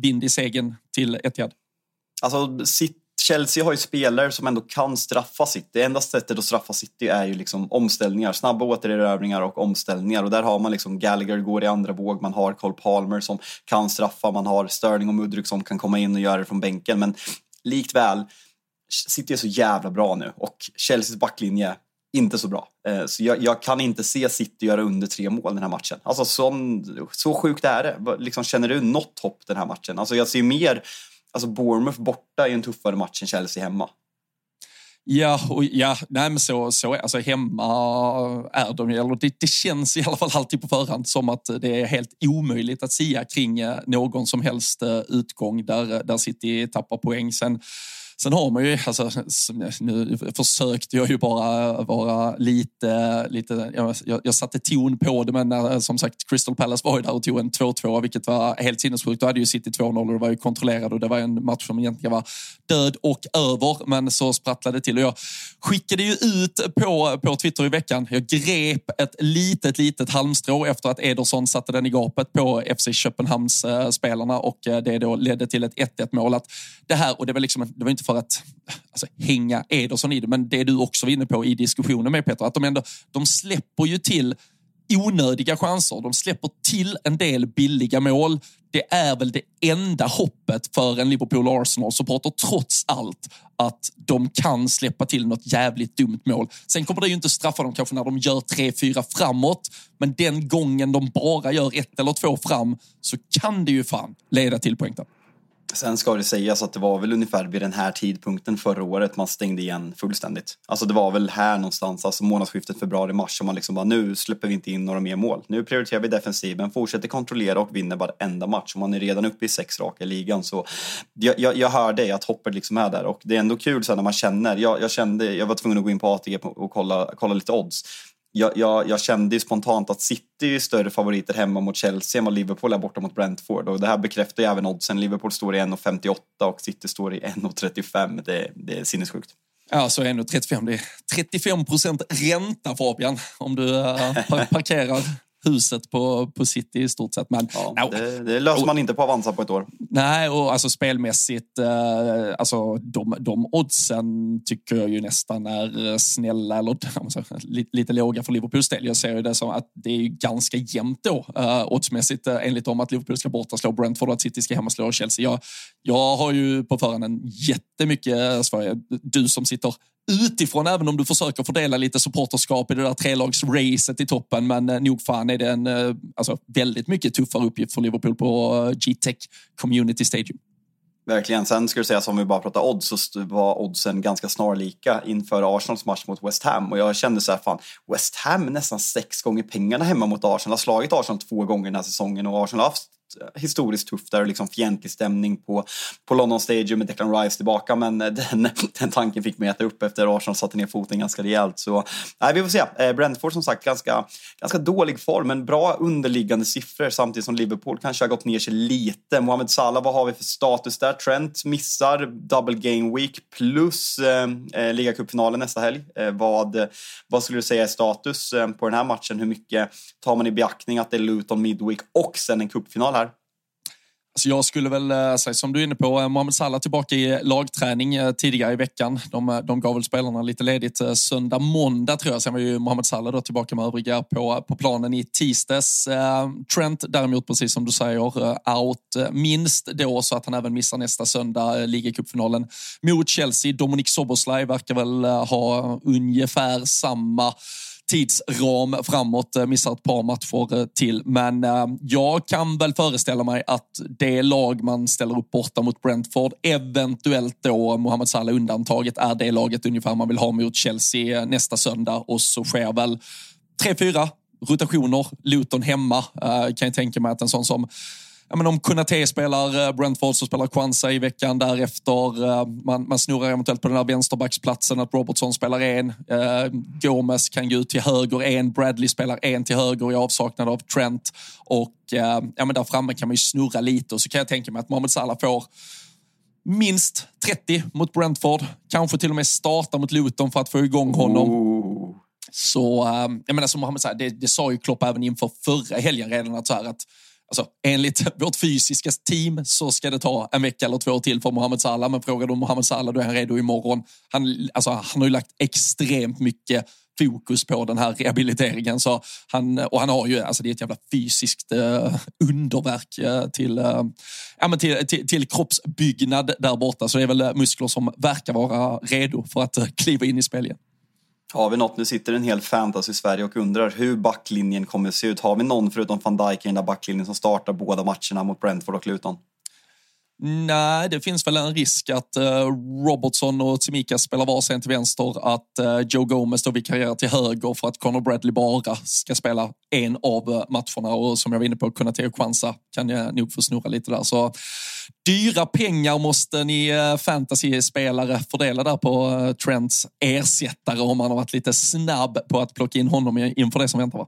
vind i segern till Etihad?
Alltså, City Chelsea har ju spelare som ändå kan straffa City. Det enda sättet att straffa City är ju liksom omställningar, snabba återerövringar och omställningar. Och där har man liksom Gallagher går i andra våg, man har Cole Palmer som kan straffa, man har Sterling och Mudryk som kan komma in och göra det från bänken. Men likt väl, City är så jävla bra nu och Chelseas backlinje inte så bra. Eh, så jag, jag, kan inte se City göra under tre mål den här matchen. Alltså så, så sjukt är det. Liksom, känner du något hopp den här matchen? Alltså jag ser mer alltså Bournemouth borta är en tuffare match än Chelsea hemma.
Ja, och ja, nej men så, så alltså hemma är de eller det, det känns i alla fall alltid på förhand som att det är helt omöjligt att sia kring eh, någon som helst eh, utgång där, eh, där City tappar poäng. Sen Sen har man ju, alltså, nu försökte jag ju bara vara lite, lite jag, jag satte ton på det, men när, som sagt Crystal Palace var ju där och tog en 2-2, vilket var helt sinnessjukt. Då hade ju City 2-0 och det var ju kontrollerad och det var en match som egentligen var död och över, men så sprattlade det till. Och jag skickade ju ut på, på Twitter i veckan, jag grep ett litet, litet halmstrå efter att Ederson satte den i gapet på FC Köpenhamns eh, spelarna och eh, det då ledde till ett 1-1 mål. Att det här, och det var liksom, det var inte för att alltså, hänga Ederson i det, men det du också var inne på i diskussionen med Peter, att de ändå, de släpper ju till onödiga chanser. De släpper till en del billiga mål. Det är väl det enda hoppet för en Liverpool Arsenal-supporter trots allt att de kan släppa till något jävligt dumt mål. Sen kommer det ju inte straffa dem kanske när de gör tre, fyra framåt, men den gången de bara gör ett eller två fram så kan det ju fan leda till poängtapp.
Sen ska det sägas att det var väl ungefär vid den här tidpunkten förra året man stängde igen fullständigt. Alltså det var väl här någonstans, alltså månadsskiftet februari-mars som man liksom bara nu släpper vi inte in några mer mål. Nu prioriterar vi defensiven, fortsätter kontrollera och vinner varenda match. Och man är redan uppe i sex raka i ligan så jag, jag, jag hör dig att hoppet liksom är där och det är ändå kul sen när man känner, jag, jag kände, jag var tvungen att gå in på ATG och kolla, kolla lite odds jag, jag, jag, kände ju spontant att City är större favoriter hemma mot Chelsea än vad Liverpool är borta mot Brentford. Och det här bekräftar ju även oddsen. Liverpool står i 1,58 och City står i 1,35. Det, det är sinnessjukt.
Ja, så 1,35. Det är 35 procent ränta Fabian om du eh, parkerar huset på, på City i stort sett. Men,
ja, no. det, det löser man inte på Avanza på ett år.
Nej, och alltså spelmässigt, eh, alltså de, de oddsen tycker jag ju nästan är snälla eller alltså, lite, lite låga för Liverpools del. Jag ser ju det som att det är ganska jämnt då eh, oddsmässigt eh, enligt dem att Liverpool ska borta slå Brentford och att City ska hemma slå Chelsea. Jag, jag har ju på förhand en jättemycket Sverige. Du som sitter utifrån, även om du försöker fördela lite supporterskap i det där trelagsracet i toppen. Men eh, nog fan är det en eh, alltså, väldigt mycket tuffare uppgift för Liverpool på eh, G-Tech Community Stadium.
Verkligen. Sen ska du säga, om vi bara pratar odds, så var oddsen ganska snarlika inför Arsenals match mot West Ham. Och jag kände så här, fan, West Ham nästan sex gånger pengarna hemma mot Arsenal. Har slagit Arsenal två gånger den här säsongen och Arsenal har haft historiskt tufft där och liksom fientlig stämning på, på London Stadium med Declan Rice tillbaka. Men eh, den, den tanken fick mig att äta upp efter Arsenal satte ner foten ganska rejält. Så nej, vi får se. Eh, Brentford som sagt ganska, ganska dålig form, men bra underliggande siffror samtidigt som Liverpool kanske har gått ner sig lite. Mohamed Salah, vad har vi för status där? Trent missar double game week plus eh, eh ligacupfinalen nästa helg. Eh, vad, vad skulle du säga är status eh, på den här matchen? Hur mycket tar man i beaktning att det är Luton Midweek och sen en cupfinal här?
Alltså jag skulle väl eh, säga som du är inne på, eh, Mohamed Salah tillbaka i eh, lagträning tidigare i veckan. De, de gav väl spelarna lite ledigt söndag, måndag tror jag. Sen var ju Mohamed Salah då tillbaka med övriga på, på planen i tisdags. Trent däremot, precis som du säger, out minst då så att han även missar nästa söndag ligacupfinalen mot Chelsea. Dominic Soboslaj verkar väl ha ungefär samma tidsram framåt, eh, missar ett par matcher eh, till. Men eh, jag kan väl föreställa mig att det lag man ställer upp borta mot Brentford, eventuellt då Mohamed Salah undantaget, är det laget ungefär man vill ha mot Chelsea nästa söndag och så sker väl tre, fyra rotationer. Luton hemma kan jag tänka mig att en sån som ja, men om Kunate spelar eh, Brentford så spelar Kwanza i veckan därefter. Eh, man, man snurrar eventuellt på den där vänsterbacksplatsen att Robertson spelar en. Eh, Gomes kan gå ut till höger en. Bradley spelar en till höger i avsaknad av Trent. Och ja, men där framme kan man ju snurra lite och så kan jag tänka mig att Mohamed Salah får minst 30 mot Brentford. Kanske till och med starta mot Luton för att få igång honom.
Oh.
Så jag menar som Mohamed Salah, det, det sa ju Klopp även inför förra helgen redan att så här att Alltså, enligt vårt fysiska team så ska det ta en vecka eller två till för Mohamed Salah. Men frågar du Mohamed Salah, då är han redo imorgon. Han, alltså, han har ju lagt extremt mycket fokus på den här rehabiliteringen. Så han, och han har ju, alltså det är ett jävla fysiskt eh, underverk eh, till, eh, ja, men till, till, till, kroppsbyggnad där borta. Så det är väl muskler som verkar vara redo för att eh, kliva in i spel igen.
Har vi något, nu sitter en hel fantasy i Sverige och undrar hur backlinjen kommer att se ut. Har vi någon förutom van Dijk i den där backlinjen som startar båda matcherna mot Brentford och Luton?
Nej, det finns väl en risk att eh, Robertson och Tsimikas spelar varsin till vänster, att eh, Joe Gomez då vikarierar till höger för att Conor Bradley bara ska spela en av eh, matcherna och som jag var inne på, Kunate och Kwanza kan jag nog få snurra lite där. Så dyra pengar måste ni fantasy-spelare fördela där på Trents ersättare om man har varit lite snabb på att plocka in honom inför det som väntar. Va?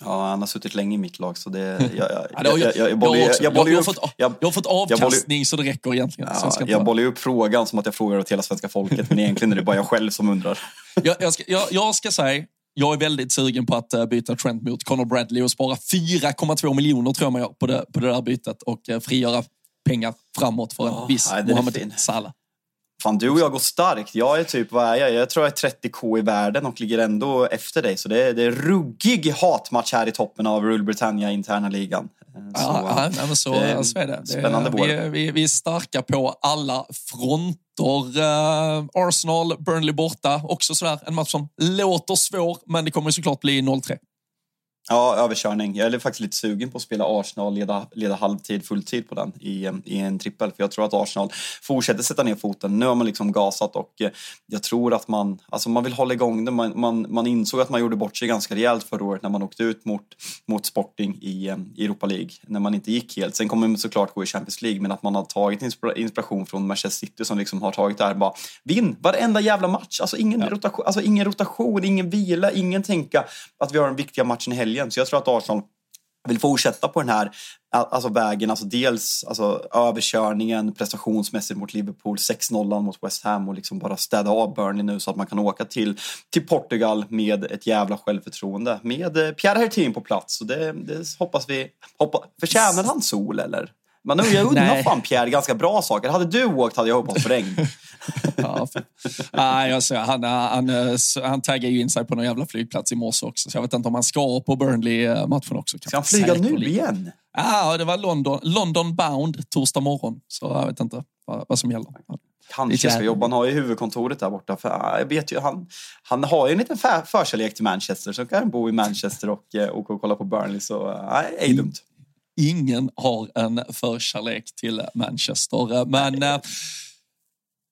Ja, han har suttit länge i mitt lag så det... Jag,
har fått avkastning så det räcker egentligen.
Ja, jag, jag bollar ju upp frågan som att jag frågar åt hela svenska folket men egentligen är det bara jag själv som undrar.
jag, jag, ska, jag, jag ska säga, jag är väldigt sugen på att eh, byta Trent mot Conor Bradley och spara 4,2 miljoner tror jag man gör på det, på det där bytet och eh, frigöra pengar framåt för en oh, viss nej, Mohamed Salah.
Fan, du och jag går starkt. Jag är typ, vad är jag? Jag tror jag är 30k i världen och ligger ändå efter dig. Så det är, det är ruggig hatmatch här i toppen av Rule Britannia interna ligan.
Så, ja, men så, det så är det.
Spännande vår.
Vi, vi, vi är starka på alla fronter. Uh, Arsenal, Burnley borta. Också sådär en match som låter svår, men det kommer såklart bli 0-3.
Ja, överkörning. Jag är faktiskt lite sugen på att spela Arsenal, leda, leda halvtid, fulltid på den i, i en trippel. För jag tror att Arsenal fortsätter sätta ner foten. Nu har man liksom gasat och eh, jag tror att man, alltså man vill hålla igång det. Man, man, man insåg att man gjorde bort sig ganska rejält förra året när man åkte ut mot, mot Sporting i, eh, i Europa League. När man inte gick helt. Sen kommer man såklart gå i Champions League, men att man har tagit inspiration från Manchester City som liksom har tagit det här bara, vinn varenda jävla match. Alltså ingen, ja. rotation, alltså ingen rotation, ingen vila, ingen tänka att vi har den viktiga matchen i helgen igen. Så jag tror att Arsenal vill fortsätta på den här alltså vägen, alltså dels alltså överkörningen prestationsmässigt mot Liverpool, 6-0 mot West Ham och liksom bara städa av Burnley nu så att man kan åka till, till Portugal med ett jävla självförtroende med eh, Pierre Hertin på plats. Så det, det hoppas vi, hoppa, förtjänar han sol eller? Men jag undrar fan Pierre ganska bra saker. Hade du åkt hade jag hoppats på regn.
ja, för, nej, alltså, han, han, han taggar ju in sig på någon jävla flygplats i morse också. Så jag vet inte om han ska på Burnley-matchen också.
Ska han flyga nu igen?
Ja, det var London, London bound torsdag morgon. Så jag vet inte vad, vad som gäller.
Kanske ska jobba. Han har ju huvudkontoret där borta. För, jag vet ju, han, han har ju en liten förkärlek till Manchester. Så kan han bo i Manchester och, eh, och, och kolla på Burnley. Så nej, ej dumt
ingen har en förkärlek till Manchester. Men eh,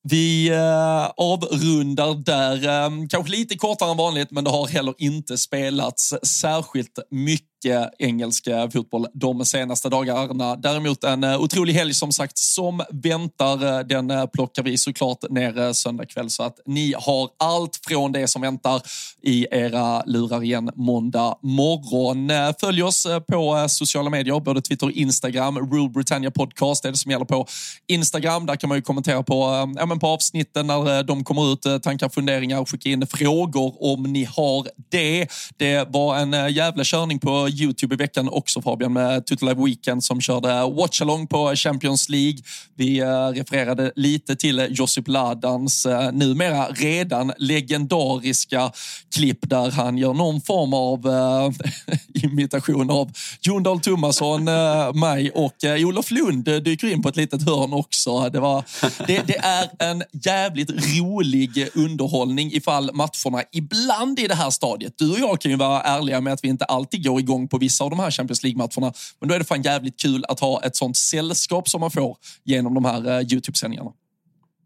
vi eh, avrundar där, eh, kanske lite kortare än vanligt, men det har heller inte spelats särskilt mycket Eh, mycket engelsk fotboll de senaste dagarna. Däremot en eh, otrolig helg som sagt som väntar. Eh, den plockar vi såklart ner söndag kväll så att ni har allt från det som väntar i era lurar igen måndag morgon. Följ oss på sociala medier, både Twitter och Instagram. Rule Britannia Podcast är det som gäller på Instagram. Där kan man ju kommentera på, ja, men på avsnitten när de kommer ut, tankar, funderingar, skicka in frågor om ni har det. Det var en jävla körning på Youtube i veckan också Fabian med Total Live Weekend som körde watchalong på Champions League. Vi eh, refererade lite till Josip Ladans eh, numera redan legendariska klipp där han gör någon form av eh, imitation av Jon Dahl Tomasson, mig och Olof Lund dyker in på ett litet hörn också. Det, var, det, det är en jävligt rolig underhållning ifall matcherna ibland i det här stadiet. Du och jag kan ju vara ärliga med att vi inte alltid går igång på vissa av de här Champions League-matcherna. Men då är det fan jävligt kul att ha ett sånt sällskap som man får genom de här uh, Youtube-sändningarna.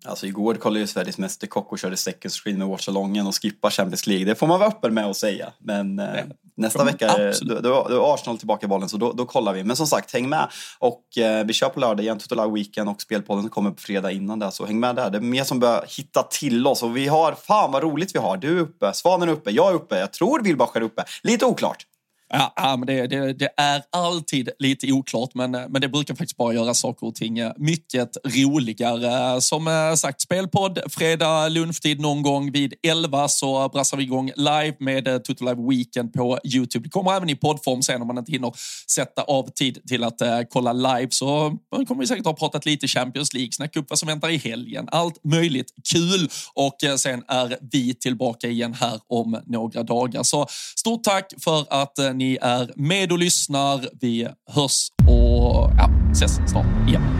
Alltså igår kollade ju Sveriges Mästerkock och körde second screen med Watchalongen och skippar Champions League. Det får man vara öppen med att säga. Men eh, nästa vecka är, då, då, då är Arsenal tillbaka i bollen så då, då, kollar vi. Men som sagt, häng med. Och eh, vi kör på lördag igen, Total Weekend och Spelpodden kommer på fredag innan det. Så häng med där. Det är mer som börjar hitta till oss och vi har, fan vad roligt vi har. Du är uppe, Svanen är uppe, jag är uppe, jag tror Wilbach är uppe. Lite oklart.
Ja, men det, det, det, är alltid lite oklart, men, eh, men det brukar faktiskt bara göra saker och ting eh, mycket roligare. Som eh, sagt, spelpodd fredag lunchtid någon gång vid 11 så brassar vi igång live med Total Live Weekend på Youtube. Det kommer även i poddform sen om man inte hinner sätta av tid till att uh, kolla live. Så kommer vi säkert ha pratat lite Champions League, snacka upp vad som väntar i helgen. Allt möjligt kul och uh, sen är vi tillbaka igen här om några dagar. Så stort tack för att uh, ni är med och lyssnar. Vi hörs och ja, ses snart igen.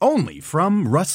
only from Rust